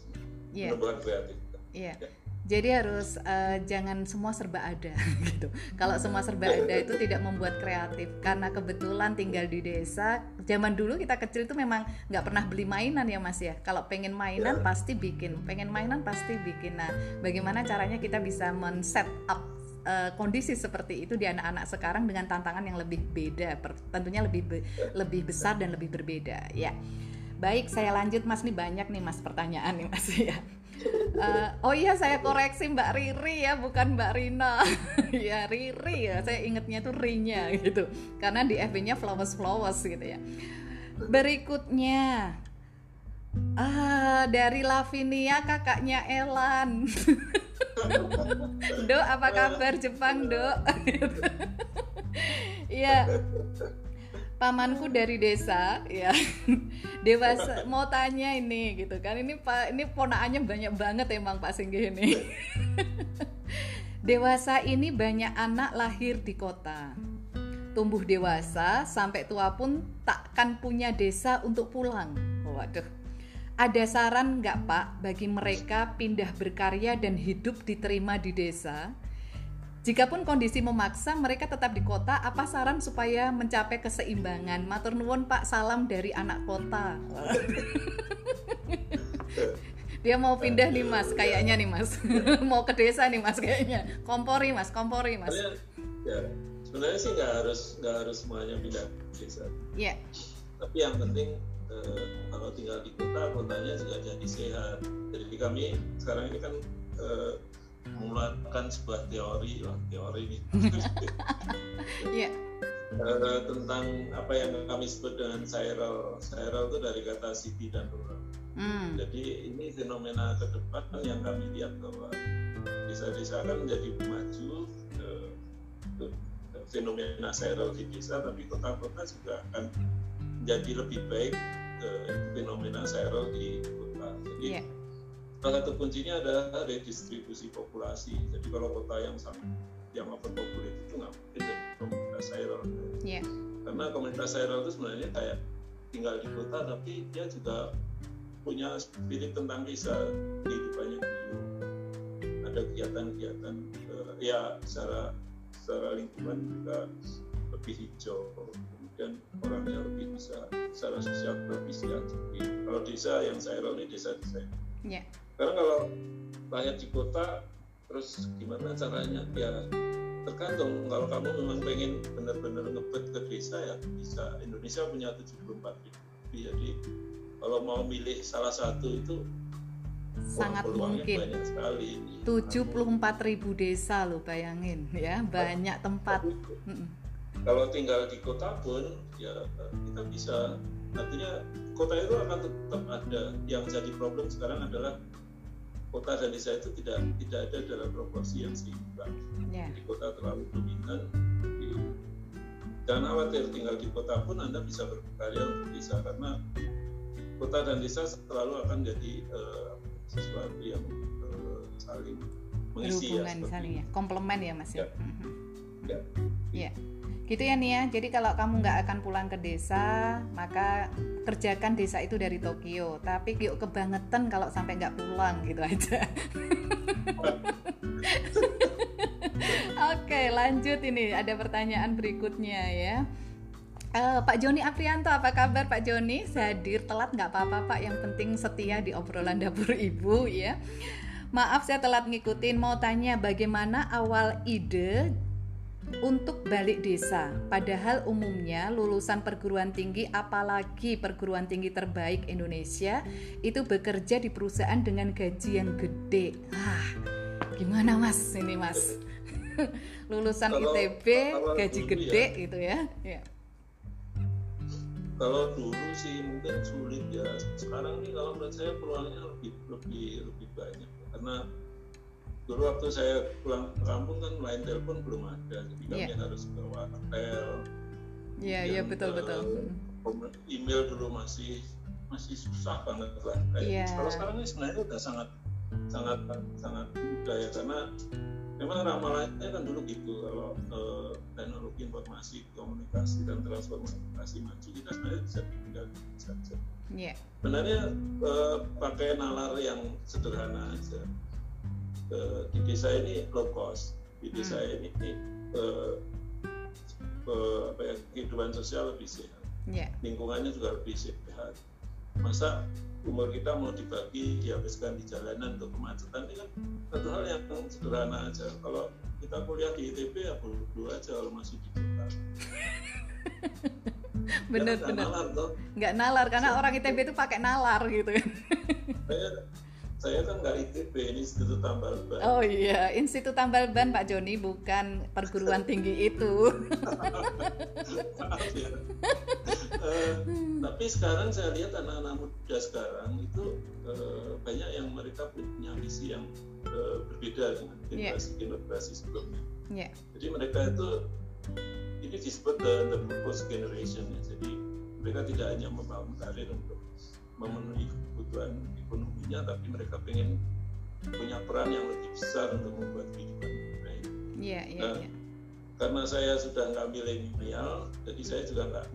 yeah. kreativitas yeah. ya. Jadi harus uh, jangan semua serba ada gitu. Kalau semua serba ada itu tidak membuat kreatif karena kebetulan tinggal di desa. Zaman dulu kita kecil itu memang nggak pernah beli mainan ya mas ya. Kalau pengen mainan yeah. pasti bikin, pengen mainan pasti bikin. Nah, bagaimana caranya kita bisa men-set up uh, kondisi seperti itu di anak-anak sekarang dengan tantangan yang lebih beda, per, tentunya lebih be, lebih besar dan lebih berbeda. Ya, baik saya lanjut Mas nih banyak nih Mas pertanyaan nih Mas ya. Uh, oh iya saya koreksi Mbak Riri ya bukan Mbak Rina ya Riri ya saya ingetnya tuh Rinya gitu karena di FB-nya flowers flowers gitu ya berikutnya ah dari Lavinia kakaknya Elan Dok, apa kabar Jepang, Dok? Iya. Pamanku dari desa, ya. Dewasa mau tanya ini gitu kan. Ini Pak ini ponaannya banyak banget emang Pak Singgih ini. Dewasa ini banyak anak lahir di kota. Tumbuh dewasa sampai tua pun takkan punya desa untuk pulang. Waduh ada saran nggak Pak bagi mereka pindah berkarya dan hidup diterima di desa? Jikapun kondisi memaksa mereka tetap di kota, apa saran supaya mencapai keseimbangan? Matur nuwun Pak, salam dari anak kota. Dia mau pindah nih Mas, kayaknya nih Mas. mau ke desa nih Mas kayaknya. Kompori Mas, kompori Mas. Ya, sebenarnya sih nggak harus nggak harus semuanya pindah ke desa. Iya. Yeah. Tapi yang penting eh, kalau tinggal di kota kotanya juga jadi sehat jadi kami sekarang ini kan eh, memulakan sebuah teori lah teori ini yeah. eh, tentang apa yang kami sebut dengan viral viral itu dari kata city dan rural mm. jadi ini fenomena ke depan yang kami lihat bahwa desa-desa akan menjadi maju eh, fenomena viral di desa tapi kota-kota juga akan menjadi lebih baik fenomena viral di kota. Jadi yeah. Salah satu kuncinya adalah redistribusi populasi. Jadi kalau kota yang sangat yang overpopulated itu nggak mungkin jadi komunitas viral. Yeah. Karena komunitas viral itu sebenarnya kayak tinggal di kota tapi dia juga punya spirit tentang desa kehidupannya dulu. Ada kegiatan-kegiatan uh, ya secara secara lingkungan juga lebih hijau dan orangnya lebih bisa secara sosial lebih siap. Kalau desa yang saya ini desa desa. Yeah. Karena kalau rakyat di kota terus gimana caranya? Ya tergantung. Kalau kamu memang pengen benar-benar ngebet ke desa ya bisa. Indonesia punya 74 ribu. Jadi kalau mau milih salah satu itu sangat mungkin. banyak sekali. 74 ribu desa lo bayangin ya. Banyak tempat. Kalau tinggal di kota pun ya kita bisa artinya kota itu akan tetap ada. Yang jadi problem sekarang adalah kota dan desa itu tidak tidak ada dalam proporsi yang seimbang. Yeah. di kota terlalu dominan. Jangan khawatir tinggal di kota pun anda bisa berkarya untuk desa karena kota dan desa selalu akan jadi uh, sesuatu yang uh, saling mengisi ya, saling ya. Komplement ya mas ya, ya. ya gitu ya Nia. Jadi kalau kamu nggak akan pulang ke desa maka kerjakan desa itu dari Tokyo. Tapi yuk kebangetan kalau sampai nggak pulang gitu aja. Oke lanjut ini. Ada pertanyaan berikutnya ya. Uh, Pak Joni Aprianto, apa kabar Pak Joni? Hadir telat nggak apa-apa Pak, yang penting setia di obrolan dapur ibu ya. Maaf saya telat ngikutin, mau tanya bagaimana awal ide untuk balik desa. Padahal umumnya lulusan perguruan tinggi apalagi perguruan tinggi terbaik Indonesia itu bekerja di perusahaan dengan gaji yang gede. Ah, gimana Mas ini Mas? lulusan kalau, ITB gaji gede ya, gitu ya. ya. Kalau dulu sih mungkin sulit ya. Sekarang nih kalau menurut saya peluangnya lebih lebih lebih banyak karena dulu waktu saya pulang ke kampung kan lain telepon belum ada jadi kami yeah. harus bawa hotel iya iya betul betul email dulu masih masih susah banget lah kayak yeah. kalau sekarang ini sebenarnya udah sangat sangat sangat mudah ya karena memang ramalannya kan dulu gitu kalau eh, teknologi informasi komunikasi dan transformasi maju kita sebenarnya bisa tinggal saja yeah. sebenarnya eh, pakai nalar yang sederhana aja uh, di desa ini low cost. Di desa hmm. ini uh, uh, apa ya kehidupan sosial lebih sehat. Yeah. lingkungannya juga lebih sehat. Masa umur kita mau dibagi dihabiskan di jalanan untuk kemacetan ini kan satu hal yang sederhana aja. Kalau kita kuliah di ITB ya dulu aja kalau masih di kota. Bener ya, bener nalar, nggak nalar karena orang ITB itu pakai nalar gitu kan saya kan nggak ITB, Institut Tambal Ban. Oh iya, Institut Tambal Ban Pak Joni bukan perguruan tinggi itu. ya. uh, tapi sekarang saya lihat anak-anak muda sekarang itu uh, banyak yang mereka punya misi yang uh, berbeda dengan iya. generasi-generasi sebelumnya. Yeah. Jadi mereka itu ini disebut the, the purpose generation ya. Jadi mereka tidak hanya membangun karir untuk memenuhi kebutuhan ekonominya tapi mereka pengen punya peran yang lebih besar untuk membuat kehidupan lebih baik. Iya, iya, nah, iya. Karena saya sudah nggak milenial, jadi saya juga nggak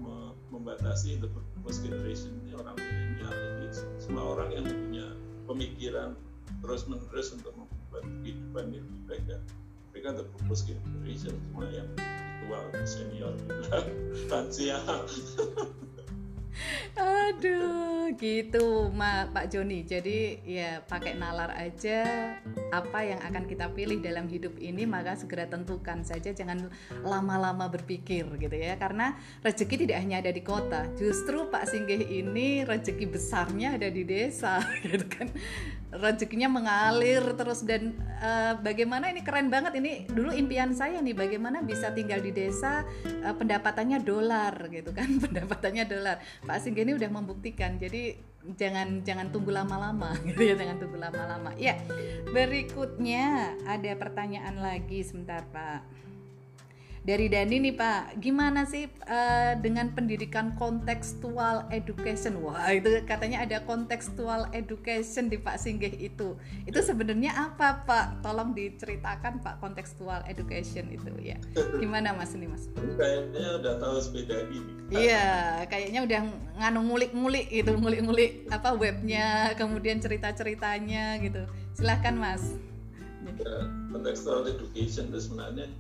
membatasi the first generation ini orang milenial. Jadi semua orang yang punya pemikiran terus menerus untuk membuat kehidupan yang lebih baik ya. Mereka the purpose generation semua yang tua, senior, lansia. Aduh, gitu Ma, Pak Joni. Jadi ya pakai nalar aja apa yang akan kita pilih dalam hidup ini maka segera tentukan saja jangan lama-lama berpikir gitu ya. Karena rezeki tidak hanya ada di kota. Justru Pak Singgih ini rezeki besarnya ada di desa gitu kan rezekinya mengalir terus dan uh, bagaimana ini keren banget ini dulu impian saya nih bagaimana bisa tinggal di desa uh, pendapatannya dolar gitu kan pendapatannya dolar Pak Singgih ini udah membuktikan jadi jangan jangan tunggu lama-lama gitu ya jangan tunggu lama-lama. Ya berikutnya ada pertanyaan lagi sebentar Pak dari Dani nih Pak, gimana sih uh, dengan pendidikan kontekstual education? Wah itu katanya ada kontekstual education di Pak Singgih itu. Itu sebenarnya apa Pak? Tolong diceritakan Pak kontekstual education itu ya. Gimana Mas ini Mas? Kayaknya udah tahu sepeda ini. Iya, kayaknya udah nganu ngulik-ngulik itu, ngulik-ngulik apa webnya, kemudian cerita-ceritanya gitu. Silahkan Mas. Ya, contextual education itu sebenarnya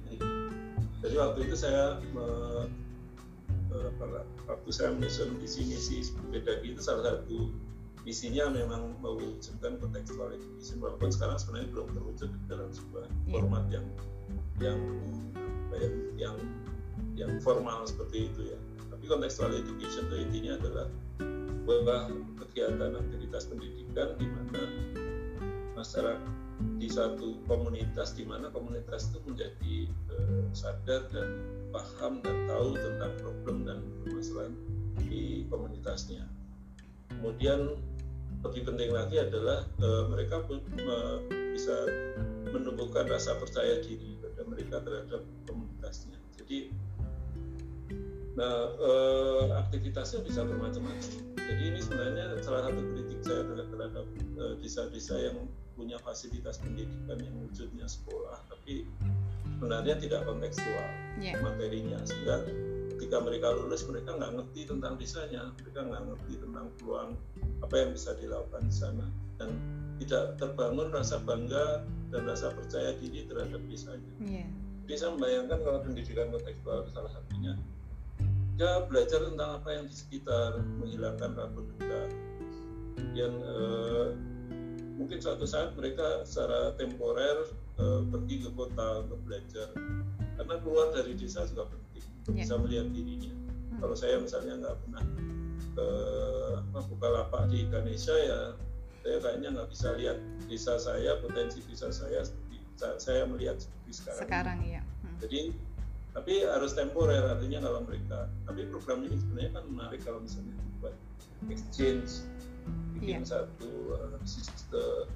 jadi waktu itu saya me, waktu saya menyusun visi misi beda itu salah satu visinya memang mewujudkan contextual education walaupun sekarang sebenarnya belum terwujud dalam sebuah yeah. format yang yang yang yang yang formal seperti itu ya tapi contextual education itu intinya adalah bahwa kegiatan aktivitas pendidikan di mana masyarakat di satu komunitas di mana komunitas itu menjadi uh, sadar dan paham dan tahu tentang problem dan permasalahan di komunitas komunitasnya. Kemudian lebih penting lagi adalah uh, mereka pun uh, bisa menumbuhkan rasa percaya diri pada mereka terhadap komunitasnya. Jadi, nah uh, aktivitasnya bisa bermacam-macam. Jadi ini sebenarnya salah satu kritik saya terhadap desa-desa yang punya fasilitas pendidikan yang wujudnya sekolah, tapi sebenarnya tidak kontekstual yeah. materinya sehingga ketika mereka lulus mereka nggak ngerti tentang desanya mereka nggak ngerti tentang peluang apa yang bisa dilakukan di sana dan tidak terbangun rasa bangga dan rasa percaya diri terhadap desanya. Yeah. Jadi saya membayangkan kalau pendidikan kontekstual salah satunya ya belajar tentang apa yang di sekitar, menghilangkan rasa dekat. Kemudian eh, mungkin suatu saat mereka secara temporer eh, pergi ke kota untuk belajar karena keluar dari desa juga penting yeah. bisa melihat dirinya. Hmm. Kalau saya misalnya nggak pernah ke apa, buka lapak di Indonesia ya saya kayaknya nggak bisa lihat desa saya potensi desa saya seperti saya melihat seperti sekarang. Sekarang ya. Hmm. Jadi tapi harus temporer artinya kalau mereka tapi program ini sebenarnya kan menarik kalau misalnya buat exchange bikin yeah. satu uh, sistem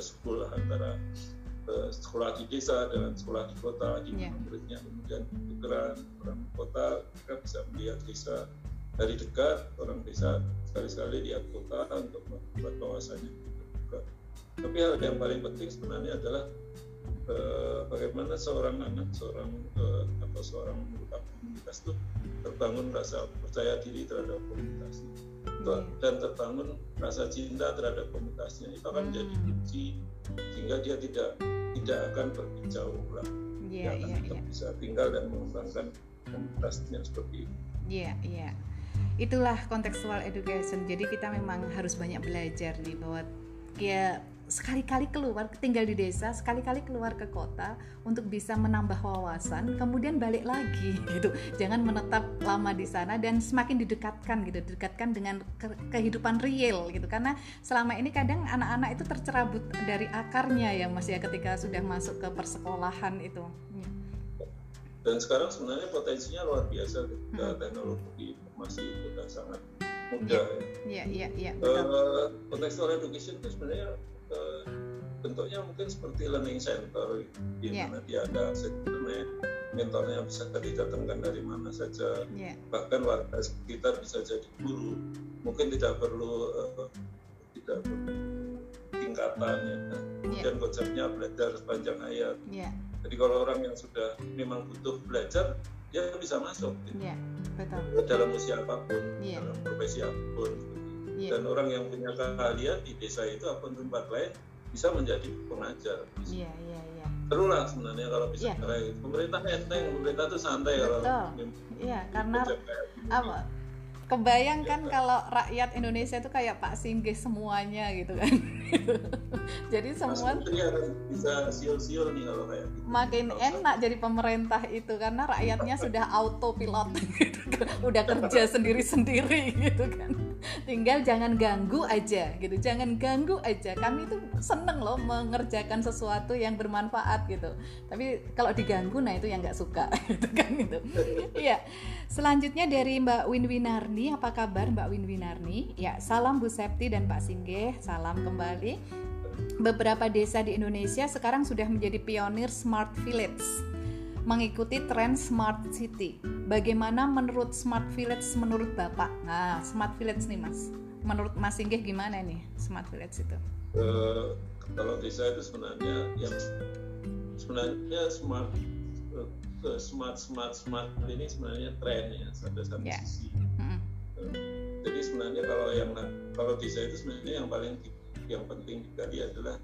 school antara sekolah di desa dengan sekolah di kota di yeah. muridnya kemudian tukeran orang kota mereka bisa melihat desa dari dekat orang desa sekali-sekali lihat kota untuk membuat kawasannya tapi hal yang paling penting sebenarnya adalah eh, bagaimana seorang anak seorang eh, atau seorang anggota komunitas itu terbangun rasa percaya diri terhadap komunitasnya. Dan terbangun rasa cinta terhadap komunitasnya itu akan menjadi hmm. kunci sehingga dia tidak tidak akan pergi jauh lah yeah, dia akan yeah, yeah. bisa tinggal dan mengembangkan komunitasnya seperti itu. Iya, yeah, iya. Yeah. Itulah kontekstual education. Jadi kita memang harus banyak belajar nih bahwa ya sekali-kali keluar tinggal di desa sekali-kali keluar ke kota untuk bisa menambah wawasan kemudian balik lagi gitu jangan menetap lama di sana dan semakin didekatkan gitu didekatkan dengan ke kehidupan real gitu karena selama ini kadang anak-anak itu tercerabut dari akarnya ya mas ya ketika sudah masuk ke persekolahan itu ya. dan sekarang sebenarnya potensinya luar biasa ketika hmm. teknologi masih sudah sangat mudah ya. Iya, iya, iya. Uh, education itu sebenarnya bentuknya mungkin seperti learning center di yeah. mana dia ada internet mentornya bisa didatangkan dari mana saja yeah. bahkan warga sekitar bisa jadi guru mungkin tidak perlu uh, tidak perlu tingkatan ya kemudian yeah. konsepnya belajar sepanjang ayat yeah. jadi kalau orang yang sudah memang butuh belajar dia bisa masuk yeah, betul. dalam usia apa pun yeah. dalam profesi apa pun yeah. dan orang yang punya keahlian di desa itu atau tempat lain bisa menjadi pengajar. Iya, iya, iya. Seru lah sebenarnya kalau bisa yeah. kayak Pemerintah enteng, pemerintah tuh santai Betul. kalau Iya, karena apa? Kebayang kan kalau rakyat Indonesia itu kayak Pak Singgih semuanya gitu kan. jadi semua bisa siul-siul nih kalau kayak gitu. Makin enak jadi pemerintah itu karena rakyatnya sudah autopilot gitu kan. Udah kerja sendiri-sendiri gitu kan tinggal jangan ganggu aja gitu jangan ganggu aja kami itu seneng loh mengerjakan sesuatu yang bermanfaat gitu tapi kalau diganggu nah itu yang nggak suka gitu kan gitu iya selanjutnya dari Mbak Win Winarni apa kabar Mbak Win Winarni ya salam Bu Septi dan Pak Singgeh salam kembali beberapa desa di Indonesia sekarang sudah menjadi pionir smart village mengikuti tren smart city. Bagaimana menurut smart village menurut Bapak? Nah, smart village nih Mas. Menurut Mas Singgih gimana nih smart village itu? Uh, kalau desa itu sebenarnya yang sebenarnya smart uh, smart smart smart ini sebenarnya tren ya sampai satu yeah. sisi. Jadi sebenarnya kalau yang kalau desa itu sebenarnya yang paling yang penting digali adalah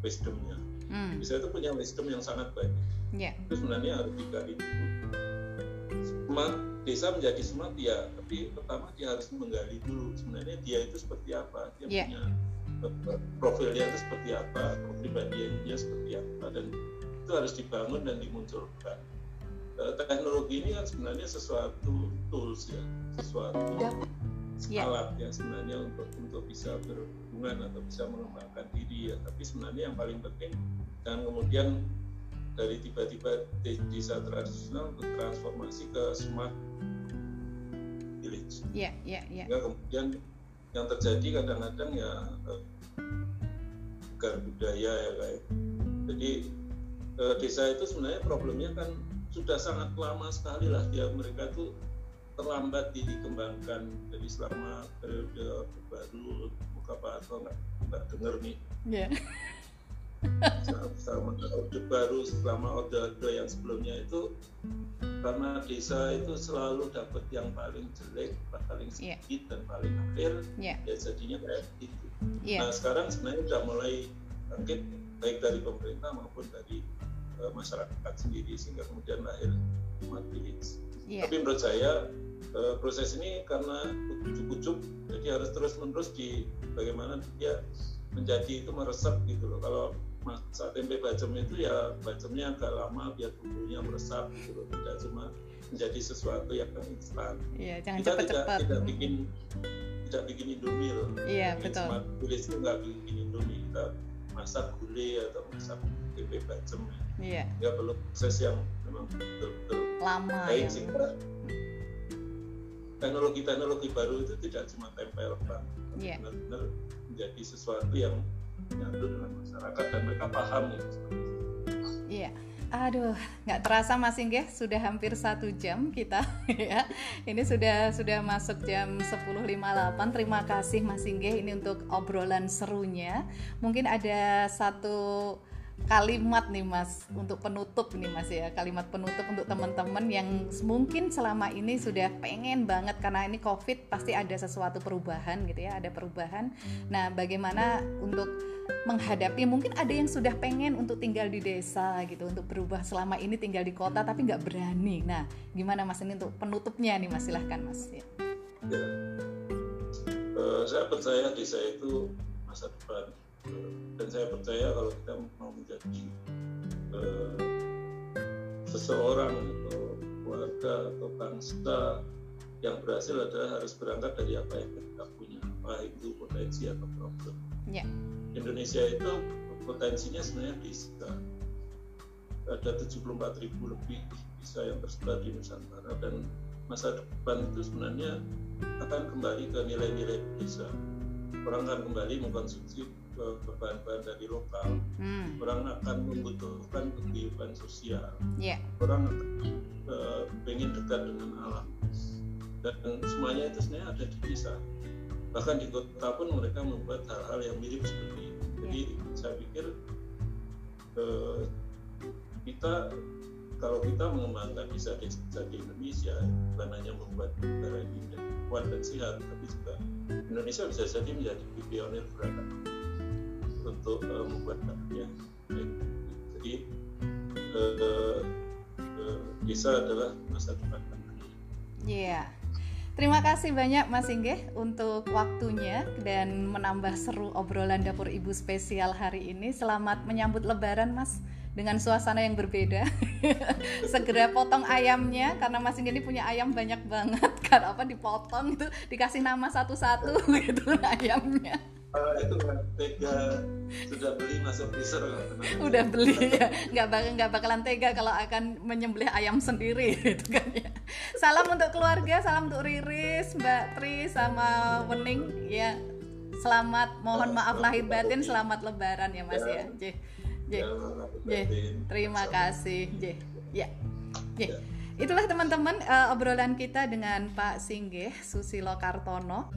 wisdomnya. Mm. Desa itu punya wisdom yang sangat baik yeah. itu sebenarnya harus digali dulu smart desa menjadi smart ya tapi pertama dia harus menggali dulu sebenarnya dia itu seperti apa dia yeah. punya eh, profilnya itu seperti apa kepribadiannya seperti apa dan itu harus dibangun dan dimunculkan eh, teknologi ini kan sebenarnya sesuatu tools ya sesuatu yeah. alat ya sebenarnya untuk untuk bisa berhubungan atau bisa mengembangkan diri ya tapi sebenarnya yang paling penting dan kemudian dari tiba-tiba desa tradisional untuk transformasi ke smart village. Iya, iya, iya. kemudian yang terjadi kadang-kadang ya uh, budaya ya kayak. Jadi uh, desa itu sebenarnya problemnya kan sudah sangat lama sekali lah dia mereka tuh terlambat dikembangkan jadi selama periode baru buka atau nggak nggak dengar nih yeah. selama orde baru selama orde orde yang sebelumnya itu karena desa itu selalu dapat yang paling jelek paling iya. sedikit yeah. dan paling akhir yeah. ya jadinya kayak gitu yeah. nah sekarang sebenarnya sudah mulai bangkit baik dari pemerintah maupun dari uh, masyarakat sendiri sehingga kemudian lahir smart village yeah. tapi menurut saya uh, proses ini karena ujuk-ujuk jadi harus terus menerus di bagaimana dia menjadi itu meresap gitu loh. Kalau masak tempe bacem itu ya bacemnya agak lama biar bumbunya meresap gitu loh. Tidak cuma menjadi sesuatu yang instan. Iya, jangan kita cepet -cepet. tidak tidak bikin tidak bikin indomie loh. Iya betul. smart village itu nggak bikin indomie. Kita masak gulai atau masak tempe bacem iya ya perlu proses yang memang betul-betul lama baik ya. sehingga teknologi-teknologi baru itu tidak cuma tempel pak yeah. benar-benar menjadi sesuatu yang menyatu dengan masyarakat dan mereka paham gitu. Iya. Aduh, nggak terasa Mas Inggih sudah hampir satu jam kita ya. Ini sudah sudah masuk jam 10.58. Terima kasih Mas Inggih ini untuk obrolan serunya. Mungkin ada satu kalimat nih Mas untuk penutup nih Mas ya. Kalimat penutup untuk teman-teman yang mungkin selama ini sudah pengen banget karena ini COVID pasti ada sesuatu perubahan gitu ya ada perubahan. Nah bagaimana untuk menghadapi mungkin ada yang sudah pengen untuk tinggal di desa gitu untuk berubah selama ini tinggal di kota tapi nggak berani. Nah gimana Mas ini untuk penutupnya nih Mas? Silahkan Mas. Ya. ya. Uh, saya percaya desa itu masa depan dan saya percaya kalau kita mau menjadi uh, seseorang atau keluarga atau bangsa yang berhasil adalah harus berangkat dari apa yang kita punya apa itu potensi atau problem yeah. Indonesia itu potensinya sebenarnya bisa ada 74 ribu lebih bisa yang tersebar di Nusantara dan masa depan itu sebenarnya akan kembali ke nilai-nilai desa orang akan kembali mengkonsumsi bahan-bahan dari lokal, hmm. orang akan membutuhkan kehidupan sosial, yeah. orang uh, pengen dekat dengan alam, dan semuanya itu sebenarnya ada di desa. Bahkan di kota pun mereka membuat hal-hal yang mirip seperti itu. Jadi yeah. saya pikir uh, kita kalau kita mengembangkan desa-desa di Indonesia bukan hanya membuat negara ini kuat dan sehat, tapi juga Indonesia bisa jadi menjadi pionir beragam untuk uh, membuat bahannya jadi uh, uh, desa adalah masa depan Iya. Terima kasih banyak Mas Inggih untuk waktunya dan menambah seru obrolan dapur ibu spesial hari ini. Selamat menyambut Lebaran, Mas, dengan suasana yang berbeda. Segera potong ayamnya karena Mas Inggih ini punya ayam banyak banget. Karena apa dipotong itu dikasih nama satu-satu gitu ayamnya uh, itu kan tega sudah beli masuk freezer udah beli ya. Nggak bakal nggak bakalan tega kalau akan menyembelih ayam sendiri gitu kan ya. Salam untuk keluarga salam untuk Riris Mbak Tri sama Wening ya. Selamat mohon maaf lahir batin selamat lebaran ya Mas ya. J J J terima kasih J ya J itulah teman-teman uh, obrolan kita dengan Pak Singgih Susilo Kartono